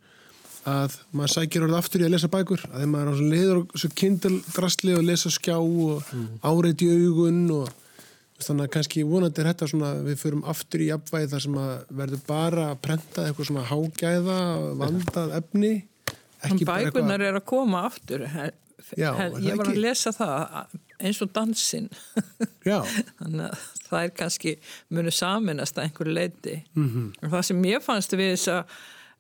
Speaker 12: að maður sækir orðið aftur í að lesa bækur að þegar maður er á svona leiður og svo kindeldrasli og lesa skjá og mm. áreit í augun og þannig að kannski vonandi er þetta svona við förum aftur í apvæð þar sem að verður bara að prenta eitthvað svona hágæða vandað efni
Speaker 10: Bækunar er að koma aftur Já, ég var að lesa það eins og dansinn. Þannig að það er kannski munu saminast að einhverju leiti mm -hmm. það sem ég fannst við þess að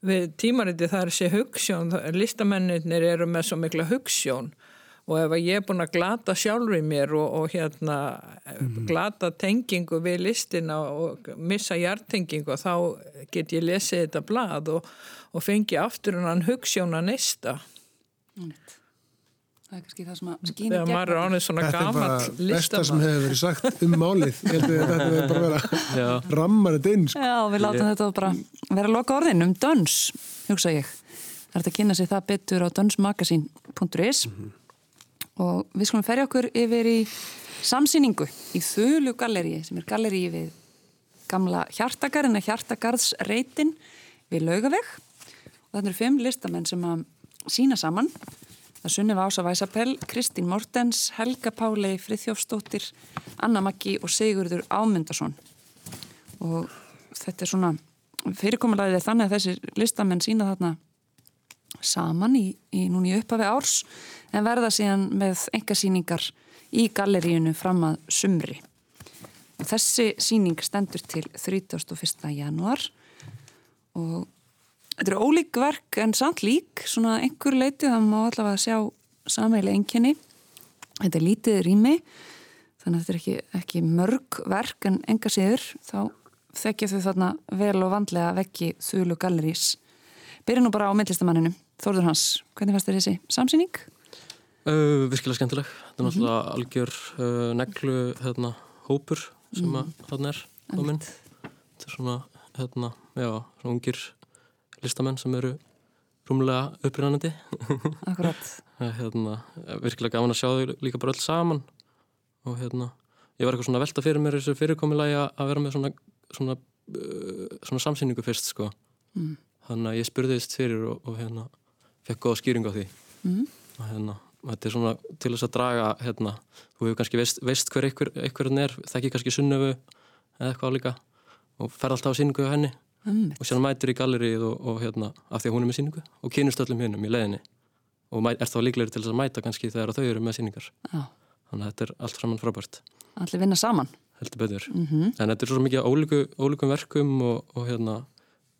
Speaker 10: við tímariti það er þessi hugssjón listamennir eru með svo mikla hugssjón og ef að ég er búin að glata sjálfur mér og, og hérna glata tengingu við listina og missa hjartengingu þá get ég lesið þetta blað og, og fengi aftur hann hugssjóna neista
Speaker 1: Það er kannski það sem að skýna
Speaker 10: þegar maður er ánið svona
Speaker 12: Þetta er bara
Speaker 10: gamall
Speaker 12: besta sem hefur verið sagt um málið. Að þetta verður bara vera rammar þetta inn. Sko.
Speaker 1: Já, við látum þetta bara vera loka orðin um döns, hugsa ég. Það er þetta að kynna sér það betur á dönsmagasin.is og við skulum ferja okkur yfir í samsýningu í Þölu galleríi sem er galleríi við gamla hjartagarina hjartagarðsreitin við laugaveg og þetta eru fimm listamenn sem að sína saman Það Sunnif Ása Væsapell, Kristín Mortens, Helga Pálei, Friðþjófsdóttir, Anna Maggi og Sigurður Ámundarsson. Og þetta er svona, fyrirkomulegðið er þannig að þessi listamenn sína þarna saman í, í núni upphafi árs en verða síðan með engasýningar í galleríunu fram að sumri. Og þessi síning stendur til 31. januar og Þetta eru ólík verk en samt lík, svona einhver leiti það má allavega sjá sammeili enginni. Þetta er lítið rými, þannig að þetta er ekki, ekki mörg verk en enga síður, þá þekkja þau þarna vel og vandlega vekki þúlu gallerís. Byrja nú bara á myndlistamanninu. Þórður Hans, hvernig fannst þér þessi samsýning?
Speaker 11: Uh, virkilega skemmtileg. Þetta er náttúrulega algjör uh, neglu hérna, hópur sem
Speaker 1: Mhm.
Speaker 11: að þarna er komin. Þetta er svona, hérna, já, svona ungir listamenn sem eru rúmlega upprænandi.
Speaker 1: Akkurat.
Speaker 11: hérna, virkilega gaman að sjá þau líka bara öll saman og hérna, ég var eitthvað svona velta fyrir mér þessu fyrirkomilagi að vera með svona, svona, uh, svona samsýningu fyrst, sko.
Speaker 1: Mm.
Speaker 11: Þannig að ég spurðist fyrir og, og hérna, fekk góða skýring á því
Speaker 1: Mm.
Speaker 11: og hérna, þetta er svona til þess að draga, hérna, þú hefur kannski veist, veist hver einhver, einhverjum er, þekki kannski sunnöfu eða eitthvað líka og fer alltaf á síningu á henni. Og sér mætur í gallerið og, og hérna, af því að hún er með síningu og kynust öllum hinnum í leiðinni og mæ, er þá líklegri til þess að mæta kannski þegar þau eru með síningar
Speaker 1: Já.
Speaker 11: þannig að þetta er allt saman frábært
Speaker 1: Allir vinna saman.
Speaker 11: betur
Speaker 1: Mhm.
Speaker 11: en þetta er svo mikið ólíku, ólíkum verkum og, og hérna,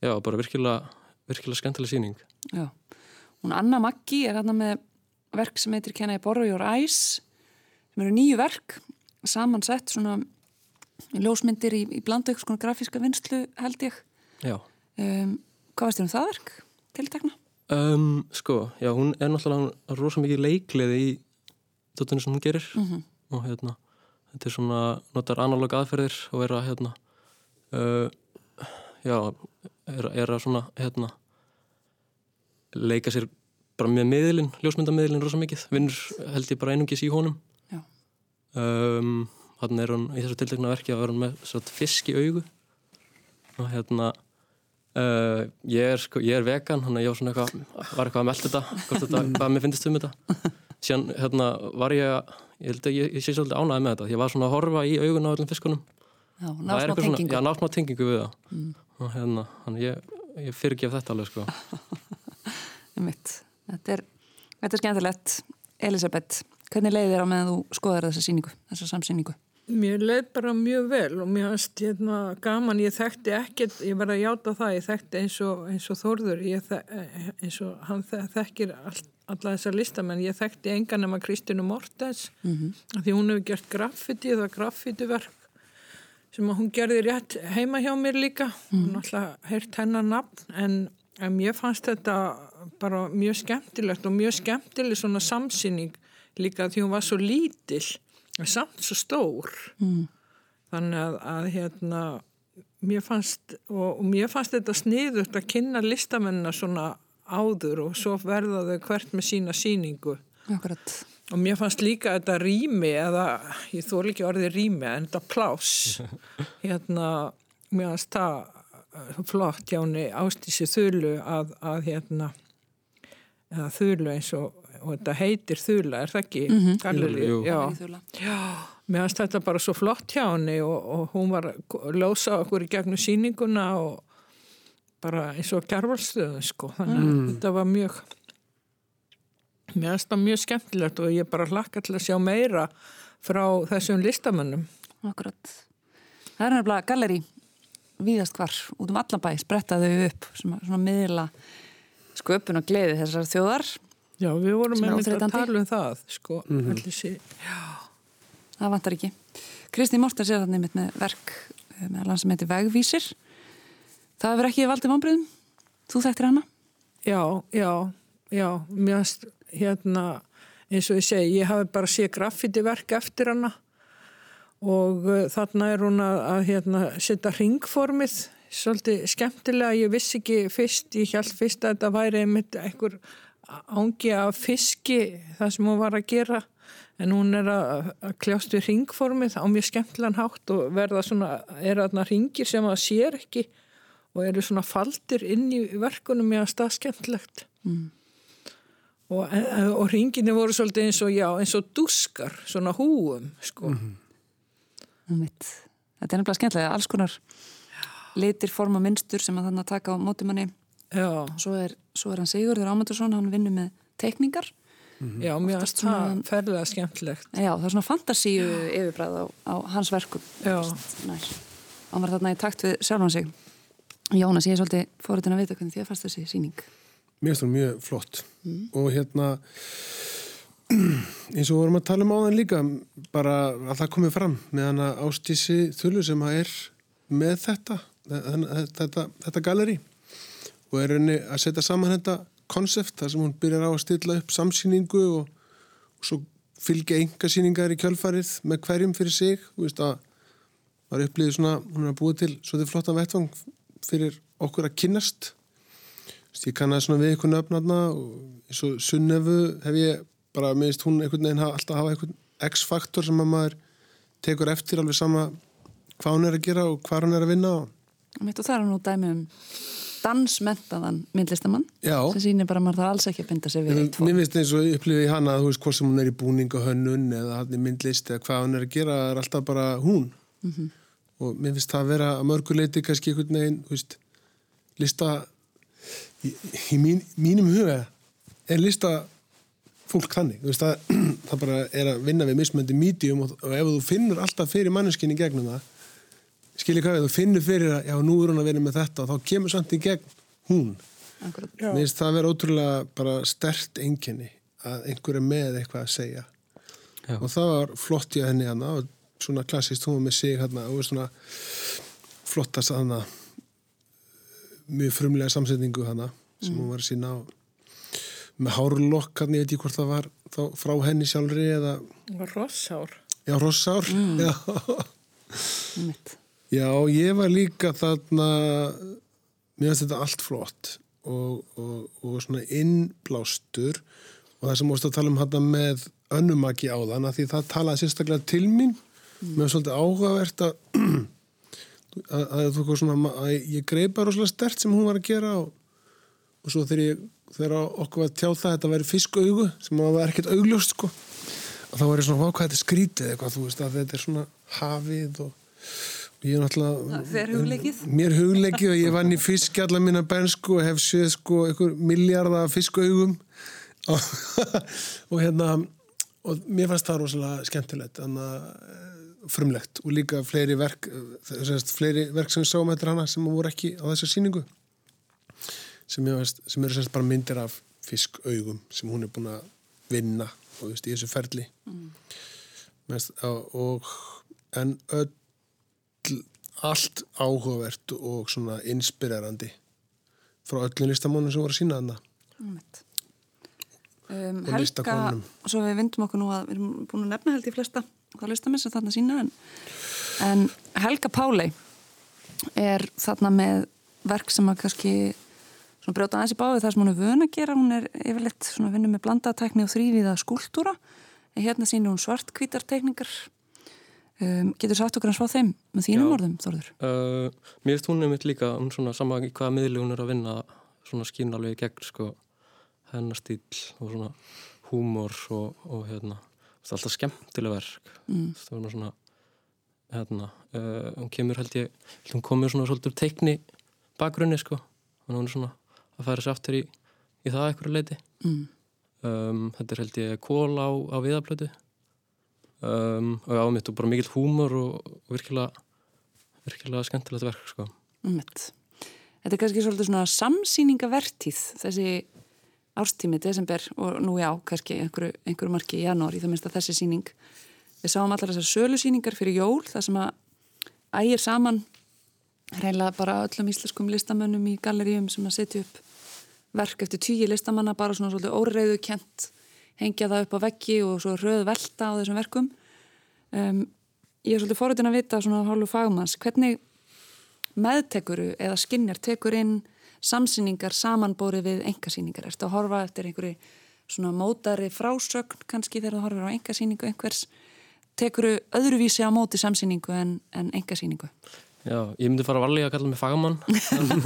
Speaker 11: já, bara virkilega virkilega skemmtileg síning
Speaker 1: Já. Hún Anna Maggi er hérna með verk sem heitir I Borrow Your Eyes sem eru nýju verk samansett svona ljósmyndir í, í blandu eitthvað svona grafíska vinslu held ég.
Speaker 11: Já
Speaker 1: Um, hvað veist þér um það verk? Tiltekna?
Speaker 11: Um, sko, já, hún er náttúrulega rosa mikið leikliði í dottunni sem hún gerir
Speaker 1: Mhm.
Speaker 11: og hérna, þetta er svona notar analóg aðferðir og er að hérna uh, já, er, er að svona hérna leika sér bara með miðlinn, ljósmyndamiðlinn rosa mikið, vinnur held ég bara einungis í honum um, hann er hann í þessu tiltekna verki að vera með fisk í augu og hérna uh, ég, er, sko, ég er vegan þannig að ég var eitthvað var eitthvað að melda þetta, þetta hvað mér finnst um þetta síðan hérna var ég ég held ég, ég sé svolítið ánæði með þetta ég var svona að horfa í augun á öllum fiskunum
Speaker 1: Já,
Speaker 11: Það
Speaker 1: ná smá
Speaker 11: eitthvað
Speaker 1: tengingu.
Speaker 11: já, ná smá tengingu við það
Speaker 1: Mm.
Speaker 11: og hérna, ég, ég fyrirgef þetta alveg sko.
Speaker 1: Þetta er, þetta er skemmtilegt. Elisabeth, hvernig leiði þér á meðan þú skoðar þessa síningu, þessa samsýningu?
Speaker 10: Mér leið bara mjög vel og mér hast hérna gaman, ég þekkti ekkert, ég verði að játa það, ég þekkti eins og, eins og Þórður, ég þek, eins og hann þekkir all, alla þessar listamenn, ég þekkti engan nema Kristínu Mortens,
Speaker 1: Mhm.
Speaker 10: af því hún hefur gert graffiti, er graffitiverk sem hún gerði rétt heima hjá mér líka, hún har alltaf heyrt hennar nafn, en, en mér fannst þetta bara mjög skemmtilegt og mjög skemmtileg svona samsýning líka því hún var svo lítill samt svo stór
Speaker 1: Mm.
Speaker 10: þannig að, að hérna mér fannst og, og mér fannst þetta sniðut að kynna listamennina svona áður og svo verða þau hvert með sína síningu
Speaker 1: Akkurat.
Speaker 10: og mér fannst líka þetta rými eða ég þóla ekki orðið rými en þetta pláss hérna mér fannst það uh, flott hjá henni ástísi þulu að, að hérna þulu eins og, og þetta heitir þula, er það ekki?
Speaker 1: Mhm.
Speaker 10: Gallerí,
Speaker 1: Jú, jú.
Speaker 10: já. Já, mér fannst þetta bara svo flott hjá henni og, og hún var að lósa okkur í gegnum sýninguna og bara eins og gervalstöðun sko, þannig að
Speaker 1: Mm.
Speaker 10: þetta var mjög mér fannst það mjög skemmtilegt og ég bara hlakka til að sjá meira frá þessum listamönnum
Speaker 1: Akkurat. Það er nefnilega galleri víðast hvar, út um allan bæ, spretta þau upp sem að svona miðla sköpun og gleði þessar þjóðar
Speaker 10: Já, við vorum með að
Speaker 1: óþreytandi.
Speaker 10: tala um það, sko, mm
Speaker 1: Mhm.
Speaker 10: allir sé.
Speaker 1: það vantar ekki. Kristi Mortens er þannig með verk eh, með allan sem heitir Vegvísir. Það hefur ekki valdið vonbröðum. Þú þekktir hana?
Speaker 10: Já, já, já, mjögst, hérna, eins og ég segi, ég hafi bara séð graffiti verk eftir hana og uh, þarna er hún að, að hérna, setja ringformið, svolítið skemmtilega, ég vissi ekki fyrst, ég held fyrst að þetta væri einmitt einhver ángi af fiski, það sem hún var að gera, en hún er að, að kljást við ringformið á mjög skemmtilegan hátt og verða svona, er þarna ringir sem það sér ekki og eru svona faldir inn í verkunum með að stað skemmtilegt
Speaker 1: Mm.
Speaker 10: og, en- og ringinni voru svolítið eins og já, eins og dúskar, svona húum sko.
Speaker 1: Einmitt. Þetta er nefnilega skemmtilega, alls konar litir, forma, mynstur sem að þannig að taka á mótumanni.
Speaker 10: Já.
Speaker 1: Svo er, svo er hann Sigurður Ámundursson, hann vinnur með teikningar.
Speaker 10: Já, mér finnst það ferlega skemmtilegt
Speaker 1: Já, það er svona fantasíu yfirbræð á, á hans verkum. Hann var þarna í takt við sjálfan sig. Jónas, ég er svolítið fóruðin að vita hvernig þið fannst þessi síning.
Speaker 12: Mér finnst hún mjög flott og hérna eins og vorum að tala um áðan líka bara að það komið fram með hana ástísi þullu sem að er með þetta þetta, þetta, þetta galeri og er henni að setja saman þetta konsept þar sem hún byrjar á að stilla upp samsýningu og, og svo fylgja enga sýningar í kjölfarið með hverjum fyrir sig. Veist að var upplýðið svona, hún er að búa til svo þið flottan vettvang fyrir okkur að kynnast. Þú veist, ég kannaði svona við einhvern nöfnarna og eins og Sunnefu hef ég bara minnst hún einhvern veginn alltaf hafa einhvern X-faktor sem að maður tekur eftir alveg sama hvað hún er að gera og hvað hún er að vinna og
Speaker 1: Mitt og það er nú dæmi um dansmentaðan myndlistamann
Speaker 12: Já.
Speaker 1: sem sýnir bara að maður þarf alls ekki að binda sig við eitt
Speaker 12: Mér finnst eins og upplifið í hana að þú veist hvort sem hún er í búningahönnun eða hann í myndlist eða hvað hún er að gera er alltaf bara hún
Speaker 1: Mhm.
Speaker 12: og mér finnst það að vera að mörguleiti kannski einhvern veginn, þú veist lista í, í mín, mínum huga er lista fólk þannig, þú veist það, það bara er að vinna við mismöndi medium og, og ef þú finnur alltaf fyrir manneskinni gegnum það skiljið hvað, ef þú finnur fyrir að já, nú er hún að vinna með þetta og þá kemur samt í gegn hún. Mér finnst það að vera ótrúlega bara stert einkenni að einhver er með eitthvað að segja
Speaker 11: Já.
Speaker 12: og það var flott í henni hana og svona klassist, hún var með sig hana og svona flottast hana mjög frumlega samsetningu hana sem
Speaker 10: Mm.
Speaker 12: hún var að sína á með hárlokk hann, ég veit ekki hvort það var þá, frá henni sjálfri eða
Speaker 10: rossár
Speaker 12: já, rossár
Speaker 1: Mm.
Speaker 12: já. Já, ég var líka þarna mér finnst þetta allt flott og, og, og svona innblástur og það sem múst að tala um þetta með önnumaki á þann því það talaði sérstaklega til mín. Mér finnst svolítið áhugavert að, að, að, þú veist svona, að ég greipa rosalega stert sem hún var að gera og, og svo þegar, ég, þegar okkur var að tjá það að þetta væri fiskaugu sem að það var ekkert augljóst sko og þá var ég svona, er skrítið eitthvað, þú veist að þetta er svona hafið og ég er náttúrulega mér hugleikið og ég vann í fiski allar mína bensku og hef séð sko einhver miljardar fiskaugum. Og, hérna og mér fannst það rosalega skemmtilegt að frumlegt. Og líka fleiri verk þessast, fleiri verk sem við sáum eftir hana sem voru ekki á þessa síningu sem, fannst, sem eru semst bara myndir af fiskaugum sem hún er búin að vinna og veist, í þessu ferli.
Speaker 1: Mm.
Speaker 12: Mest, og, og en öll allt áhugavert og svona inspirerandi frá öllum listamónum sem voru að sína hana.
Speaker 1: Um,
Speaker 12: Og
Speaker 1: Helga,
Speaker 12: listakonum.
Speaker 1: svo við vindum okkur nú að við erum búin að nefna held í flesta hvað listamenn sem þarna sína en, en Helga Pálei er þarna með verk sem að kannski brjóta aðeins í báði það sem hún er vön að gera hún er yfirleitt svona að vinna með blandatekni og þrýviða skúltúra en hérna sýnir hún svartkvítartekningar um, getur sagt okkur hans frá þeim með þínum
Speaker 11: Já.
Speaker 1: orðum, Þorður
Speaker 11: Uh, mér finnst hún einmitt líka, hún svona sama í hvaða miðli hún er að vinna, svona skýn alveg í gegn, sko, hennar stíl og svona húmor og, og hérna, það er alltaf skemmtileg verk,
Speaker 1: Mm.
Speaker 11: það var svona, hérna, uh, hún kemur held ég, hún komur svona svolítið úr teikni bakgrunni, sko, að hún er svona að færa sér aftur í, í það eitthvað leiti.
Speaker 1: Mm.
Speaker 11: Um, þetta er held ég kól á, á viðablötu um, og á mitt og bara mikill húmor og, og virkilega virkilega skemmtilegt verk sko.
Speaker 1: Þetta er kannski svolítið svona samsýningavertíð þessi árstími, desember og nú já, kannski einhverju, einhverju marki í janúar í það minnst að þessi síning við sáum allar þessar sölusíningar fyrir jól það sem að ægir saman reyla bara öllum íslenskum listamönnum í galleríum sem að setja upp verk eftir tíu listamanna bara svona svolítið óreiðu kent hengja það upp á veggi og svo röð velta á þessum verkum. Um, ég er svolítið fórutin að vita svona hálfu fagmanns, hvernig meðtekuru eða skinnjar tekur inn samsýningar samanbórið við engasýningar, ertu að horfa eftir einhverju svona mótari frásögn kannski þegar þú horfir á engasýningu einhvers? Tekuru öðruvísi á móti samsýningu en, en engasýningu
Speaker 11: Já, ég myndi fara varlega að kalla mig fagamann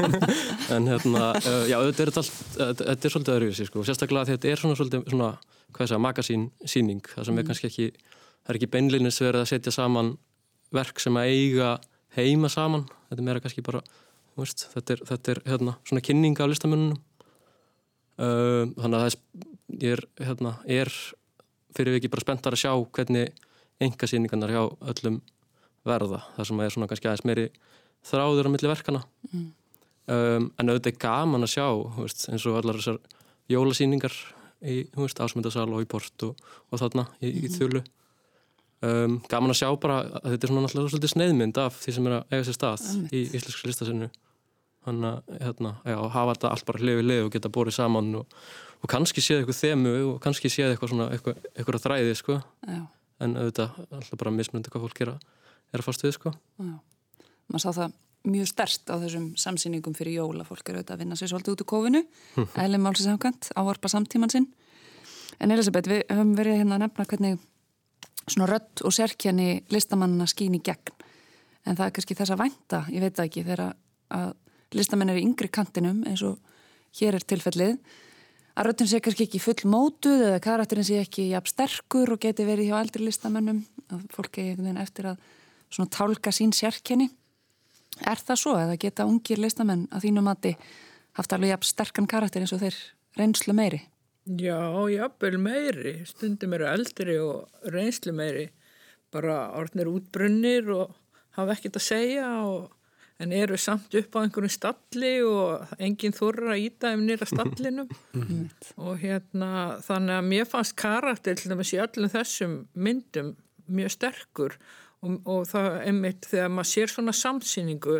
Speaker 11: en hérna, uh, já, þetta er, allt, þetta er svolítið öðruvísi, sko, sérstaklega þetta er svona svolítið, svona, hvað ég segja, magasín síning, það sem er kannski ekki það er ekki beinlinnins verið að setja saman verk sem að eiga heima saman, þetta er meira kannski bara veist, þetta er, þetta er hérna, svona kynninga á listamönnunum. Uh, þannig að það er, er, hérna, er fyrir við ekki bara spenntar að sjá hvernig engasýningarnar hjá öllum verða, það sem er svona kannski aðeins meiri þráður á milli verkana mm. um, en auðvitað er gaman að sjá veist, eins og allar þessar jólasýningar í ásmyndasal og í port og, og þarna í, í þjólu um, gaman að sjá bara að þetta er svona náttúrulega sneiðmynd af því sem er að eiga sér stað mm. í íslensku listasinu þannig að hérna, já, hafa þetta allt bara við hlið og geta borið saman og, og kannski séð eitthvað þemu og kannski séð eitthvað svona eitthvað, eitthvað þræði sko. En auðvitað alltaf bara mismundi hvað fólk gera er að fást við sko. Já.
Speaker 1: maður sá það mjög stert á þessum samsýningum fyrir jóla fólk eru auðvitað að vinna sér svolítið út úr kófinu. Eðlum málsins ákvæmt, ávarpa samtíman sinn. En Elisabeth, við höfum verið hérna að nefna hvernig svona rött og sérkjani listamannina skýn í gegn. En það er kannski þess að vænta, ég veit ekki þegar að listamenn eru yngri kantinum eins og hér er tilfellið að röttin sé kannski ekki full mótuð eða karakterin sé ekki jafn sterkur og geti verið hjá eldri listamennum að fólk er veginn eftir að svona tálka sín sérkenni. Er það svo eða geta ungir listamenn að þínu mati haft alveg jafn sterkan karakter eins og þeir reynslu meiri?
Speaker 10: Já, jafnvel meiri. Stundum eru eldri og reynslu meiri. Bara orðnir útbrunnir og hafa ekkert að segja og en eru samt upp á einhverjum stalli og enginn þurra að íta um nýra stallinum og hérna þannig að mér fannst karakter til dæmis í öllum þessum myndum mjög sterkur og, og það einmitt þegar maður sér svona samsýningu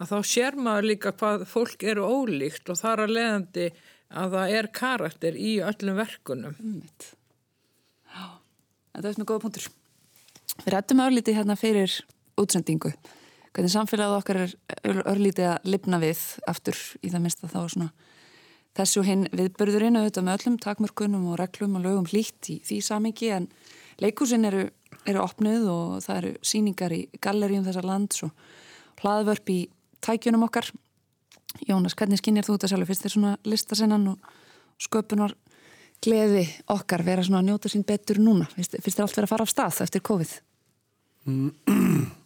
Speaker 10: að þá sér maður líka hvað fólk eru ólíkt og þar að leiðandi að það er karakter í öllum verkunum.
Speaker 1: Einmitt. Já, þetta er svona góða punktur. Við rættum örlítið hérna fyrir útsendingu. Hvernig samfélagið okkar er örlítið að lifna við aftur í það minnst að þá svona þessu hinn viðbörðurinn auðvitað með öllum takmörkunum og reglum og lögum hlýtt í því samingi en leikúsin eru eru opnuð og það eru síningar í galleríum þessar lands og hlaðvörp í tækjunum okkar. Jónas, hvernig skinnir þú þetta sjálf? Fyrst er svona listasennan og sköpunar gleði okkar vera svona að njóta sín betur núna? Fyrst er allt verið að fara af stað eftir COVID?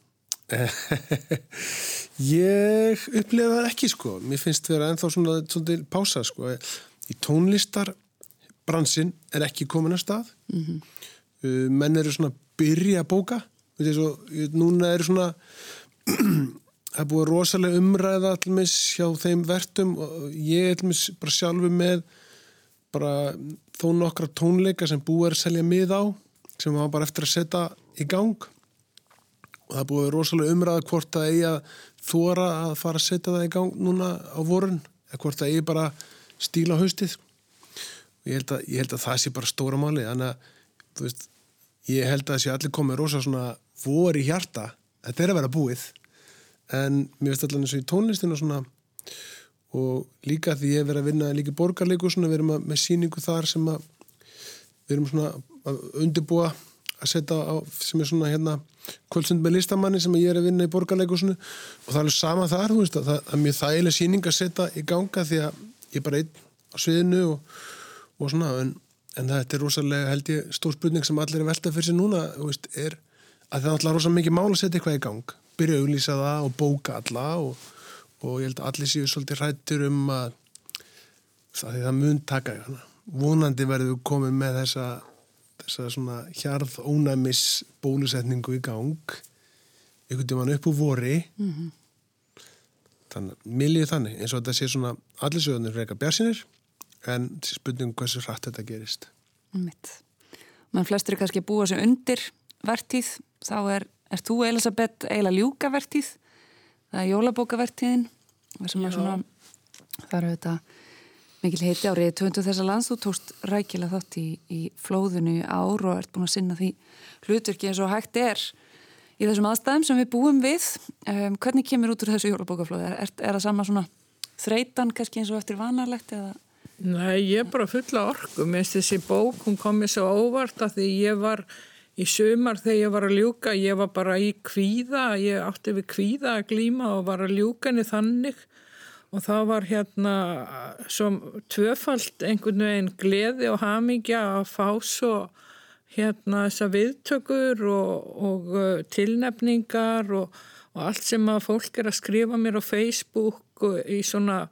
Speaker 12: Ég upplifa það ekki sko. Mér finnst vera ennþá svona, svona pása sko. Í tónlistar bransin er ekki komin að stað. Mm -hmm. Menn eru svona byrja að bóka. Svo, núna er svona það er búið rosalega umræða allmis hjá þeim vertum og ég allmis bara sjálfu með bara þó nokkra tónleika sem búið er að selja mið á sem var bara eftir að setja í gang. Og það er búið rosalega umræða hvort það eigi að þóra að fara að setja það í gang núna á vorun eða hvort það eigi bara stíla haustið. Og ég held að, ég held að það sé bara stóra máli þannig að þú veist ég held að þessi allir komið rosa svona vor í hjarta, þetta er að vera búið. En mér veist allir eins og í tónlistinu svona og líka því ég verið að vinna líka borgarleiku svona, við erum að, með síningu þar sem að við erum svona að undirbúa að setja á, sem er svona hérna kvöldsund með listamanni sem ég er að vinna í borgarleiku svona og það er alveg sama þar, veist að það er mjög þægileg síning að setja í ganga því að ég er bara einn á sviðinu og, og svona en en þetta er rosalega held ég stór spurning sem allir er velta fyrir sig núna veist, er að það er alltaf rosalega mikið mál að setja eitthvað í gang. Byrja að auglýsa það og bóka alla og, og ég held að allir séu svolítið hrættur um að það, það mun taka vonandi verður komið með þessa, þessa svona hjarð ónæmis bólusetningu í gang. Einhvern veginn upp úr vori. Mm -hmm. þannig, miljið þannig eins og þetta sé svona allir sögurnir reyka björnsinir en spurning hversu hratt þetta gerist.
Speaker 1: Mitt. Menn flestir er kannski búa sig undir vertíð, þá er, er þú Elisabeth eiginlega ljúka vertíð, það er jólabókavertíðin, það sem að svona, það eru þetta mikil heiti árið 20 þessar lands, þú tókst rækilega þátt í, í flóðinu ár og ert búin að sinna því hlutverki eins og hægt er í þessum aðstæðum sem við búum við. Um, hvernig kemur út úr þessu jólabókaflóði? Er, er, er það sama svona þreitan kannski eins og eftir vanarlegt eða?
Speaker 10: Nei, ég er bara fulla orku. Mér finnst þessi bók, hún kom mér svo óvart að því ég var í sumar þegar ég var að ljúka, ég var bara í kvíða, ég átti við kvíða að glíma og var að ljúka henni þannig og það var hérna som tvöfald einhvern veginn gleði og hamingja að fá svo hérna þessa viðtökur og, og uh, tilnefningar og, og allt sem að fólk er að skrifa mér á Facebook og í svona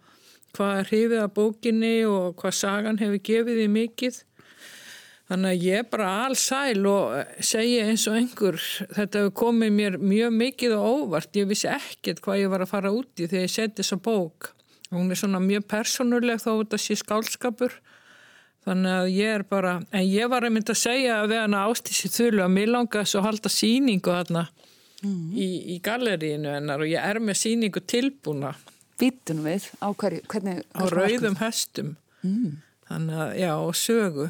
Speaker 10: hvað hrifið af bókinni og hvað sagan hefur gefið í mikið. Þannig að ég er bara allsæl og segja eins og einhver, þetta hefur komið mér mjög mikið og óvart. Ég vissi ekkert hvað ég var að fara út í þegar ég seti þessa bók. Hún er svona mjög personuleg þó þetta sé skálskapur. Þannig að ég er bara, en ég var að mynda að segja að við hann ástísi þurlu að mér langaði svo að halda síningu þarna mm. í, í gallerínu hennar og ég er með síningu tilbúna.
Speaker 1: Vítunum við á hverju, hvernig?
Speaker 10: Á rauðum hestum. Mm. Þannig að, já, og sögu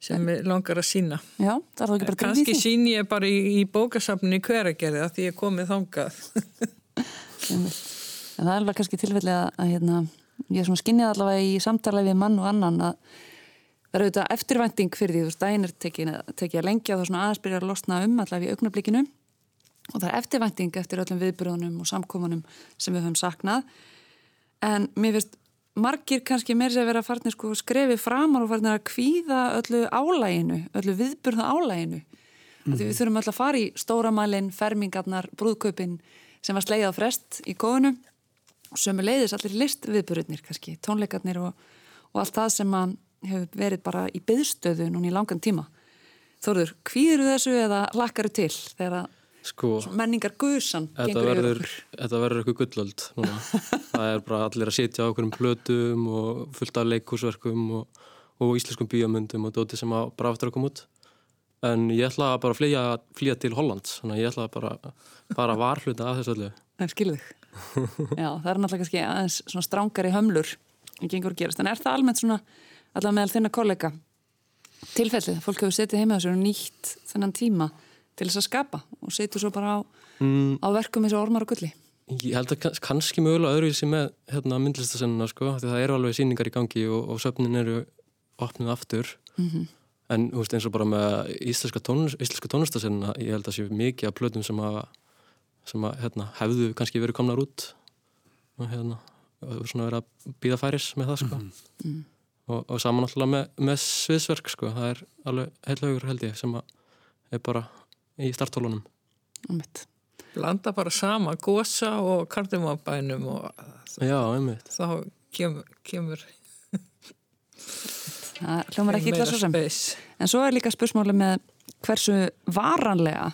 Speaker 10: sem við langar að sína.
Speaker 1: Já, það er þá ekki bara til því.
Speaker 10: Kanski sín ég bara í, í bókasafninu hveragerði að því ég komið þangað.
Speaker 1: en það er alveg kannski tilfelli að, að hérna, ég er svona skinnið allavega í samtala við mann og annan að það eru auðvitað eftirvænting fyrir því, þú veist, er tekið, að lengja og þá svona aðeins byrja að losna um allavega í augnablikinu og það er eftirvænting eftir öllum viðbyrðunum og samkomunum sem við höfum saknað. En mér finnst margir kannski meir sem vera farnir sko skrefi framar og farnir að kvíða öllu álæginu, öllu viðbyrða álæginu mm. því við þurfum öll að fara í stóramælin, fermingarnar, brúðkaupin sem var sleið á frest í góðunum og sömu leiðis allir listviðbyrðunir kannski, tónleikarnir og, og allt það sem hefur verið bara í byðstöðu núna í langan tíma. Þorður, kvíður þessu eða lakkar til þegar að Sko, menningar guðsan
Speaker 11: þetta verður, þetta verður eitthvað gullöld það er bara allir að sitja á okkur um plötum og fullt af leikúsverkum og, og íslenskum bíamundum og dóti sem að bara aftur að koma út. En ég ætla bara að flýja, flýja til Holland þannig að ég ætla bara bara að varfluta af þessu öllu.
Speaker 1: En skilðið Já, það er náttúrulega kannski aðeins svona strángari hömlur en gengur að gerast, en er það almennt svona allavega meðal þinna kollega tilfellið, fólk hefur setið heima þessu og nýtt þennan tíma til þess að skapa og setur svo bara á, mm. á verkum eins og ormar og gulli
Speaker 11: Ég held að kannski mögulega öðruvísi með hérna, myndlistasennina sko, því það eru alveg síningar í gangi og, og söfnin eru opnið aftur mm -hmm. en veist, eins og bara með íslenska, tónus, íslenska tónlistasennina ég held að séu mikið af plötum sem, að, sem að, hérna, hefðu kannski verið komnar út og hérna og svona verið að býða færis með það sko. mm -hmm. og, og saman alltaf með, með sviðsverk sko. það er alveg heilaugur held ég sem að er bara í startólunum
Speaker 10: Blanda bara sama gósa og kardimabænum og
Speaker 11: Já,
Speaker 10: þá kemur, kemur
Speaker 1: Það hljómar ekki illa svo sem. En svo er líka spursmáli með hversu varanlega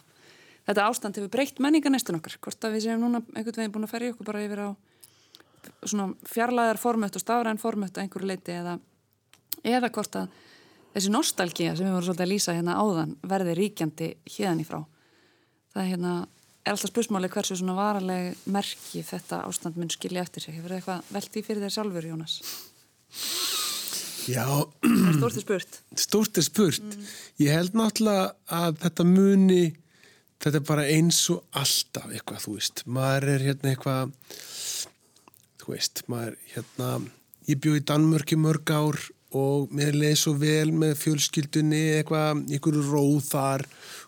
Speaker 1: þetta ástand hefur breytt menninga næstun okkar. Hvort að við séum núna einhvern veginn búin að ferja okkur bara yfir á svona fjarlæðar formött og stafræðan formött að einhverju leiti eða, eða hvort að þessi nostálgíja sem við vorum svolítið að lýsa hérna áðan verði ríkjandi hérðan í frá. Það er, hérna, er alltaf spursmáli hversu svona varaleg merki þetta ástand mun skilja eftir sig. Hefur það eitthvað velt í fyrir þér sjálfur, Jónas?
Speaker 12: Já.
Speaker 1: Stort er spurt.
Speaker 12: Stort er spurt. Mm. Ég held náttúrulega að þetta muni, þetta er bara eins og alltaf eitthvað, þú veist. Maður er hérna eitthvað, þú veist, maður hérna, ég bjóð í Danmörki mörg ár og mér leiði svo vel með fjölskyldunni eitthvað, einhverju róð þar.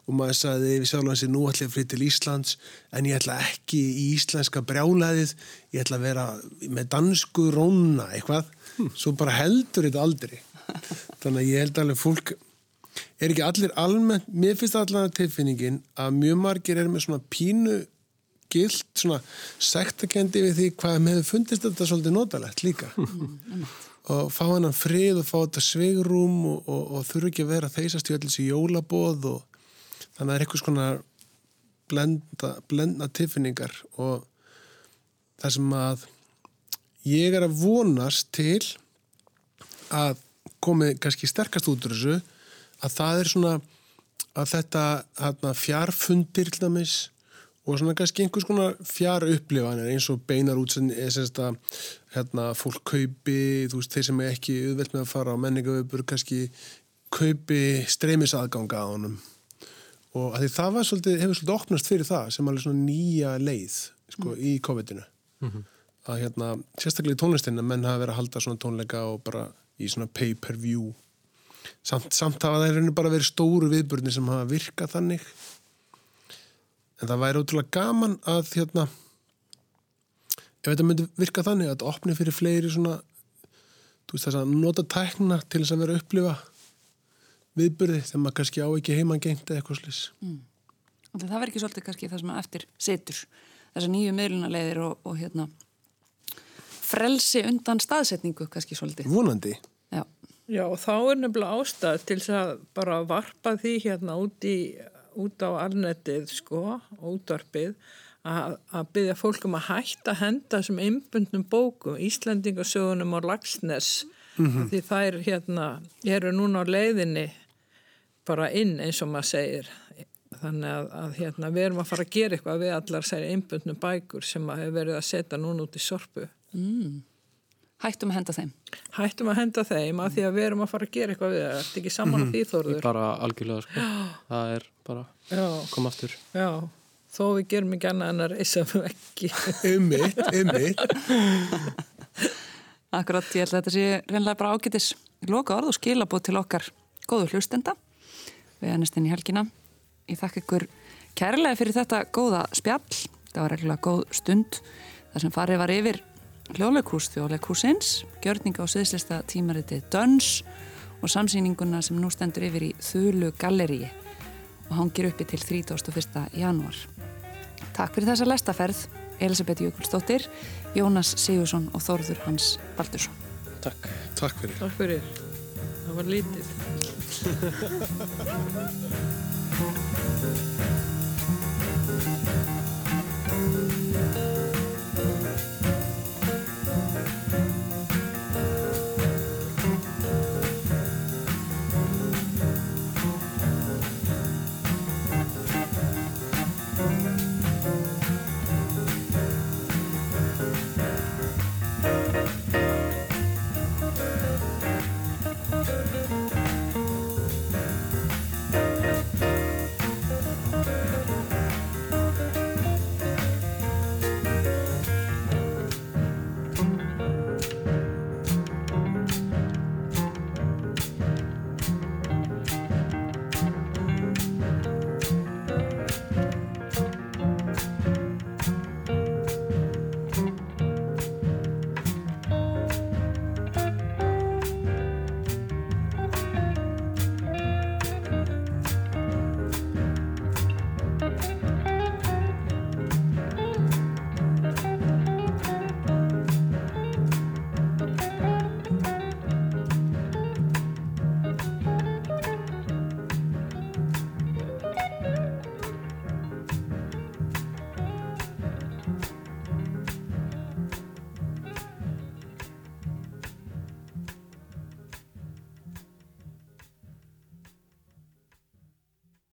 Speaker 12: Og maður sagði við sjálf hansi nú ætla ég að flytja til Íslands en ég ætla ekki í íslenska brjálaðið ég ætla að vera með dansku róna eitthvað. Hm. svo bara heldur þetta aldrei. Þannig að ég held alveg fólk er ekki allir almennt mér finnst allan tilfinningin að mjög margir er með svona pínu gilt, svona sektakendi við því hvað með fundist þetta svolítið notalegt líka. Mm, og fá hennan frið og fá þetta svegrum og, og, og þurfu ekki að vera þeisast í allir þessi jólabóð og þannig að það er eitthvað svona blenda, blenda tilfinningar og það sem að ég er að vonast til að komið kannski sterkast út úr þessu að það er svona að þetta hérna, fjarfundir til dæmis og svona kannski einhvers konar fjár upplifanir eins og beinar útsenn að hérna, fólk kaupi veist, þeir sem er ekki auðvelt með að fara á menningavöpur kannski kaupi streymisaðganga á honum. Og að því það var svolítið, hefur svolítið opnast fyrir það sem alveg svona nýja leið sko, í COVID-inu.
Speaker 11: Mm -hmm.
Speaker 12: að hérna, sérstaklega í tónlistinna menn hafa verið að halda svona tónleika og bara í svona pay-per-view. Samt, samt hafa það er bara verið stóru viðbörni sem hafa virkað þannig en það væri ótrúlega gaman að hérna ef þetta myndi virka þannig að þetta opni fyrir fleiri svona þú veist þess að nota tækna til þess að vera að upplifa viðbörði þegar maður kannski á ekki heimangengt eða eitthvað slis
Speaker 1: mm. Það verður ekki svolítið kannski það sem eftir setur þessar nýju miðlunaleiðir og, og hérna frelsi undan staðsetningu kannski svolítið.
Speaker 12: Vonandi.
Speaker 1: Já.
Speaker 10: Já og þá er nefnilega ástæð til þess að bara varpa því hérna út, í, út á alnetið sko, útvarpið að, að byggja fólkum að hætta að henda þessum einbundnum bókum, Íslandingasögunum og Lagsnes mm -hmm. því þær hérna eru núna á leiðinni bara inn eins og maður segir þannig að, að hérna, við erum að fara að gera eitthvað við allar særi einbundnum bækur sem að hefur verið að setja núna út í sorpu
Speaker 1: mm. Hættum að henda þeim.
Speaker 10: Hættum að henda þeim að því að við erum að fara að gera eitthvað við það Þetta er ekki saman að því þorður
Speaker 11: Bara algjörlega sko. Það er bara koma aftur.
Speaker 10: Já, þó við gerum ekki annað en að reysa ekki.
Speaker 12: Ummitt, ummitt
Speaker 1: Akkurat, ég held að þetta sé reynlega bara ágætis loka orð og skilabóð til okkar góðu hlustenda. Við ennast inn í helgina. Ég þakka ykkur kærlega fyrir þetta góða spjall. Það var reglulega góð stund þar sem farið var yfir hljóðleikús þjóðleikúsins, gjörninga á sviðslista tímariti Döns og samsýninguna sem nú stendur yfir í Þulu Galleríi og hangir uppi til 31. janúar. Takk fyrir þessa lestaferð, Elisabeth Jökulsdóttir, Jónas Sigursson og Þórður Hans Baldursson.
Speaker 11: Takk.
Speaker 12: Takk fyrir.
Speaker 10: Takk fyrir. Það var lítið.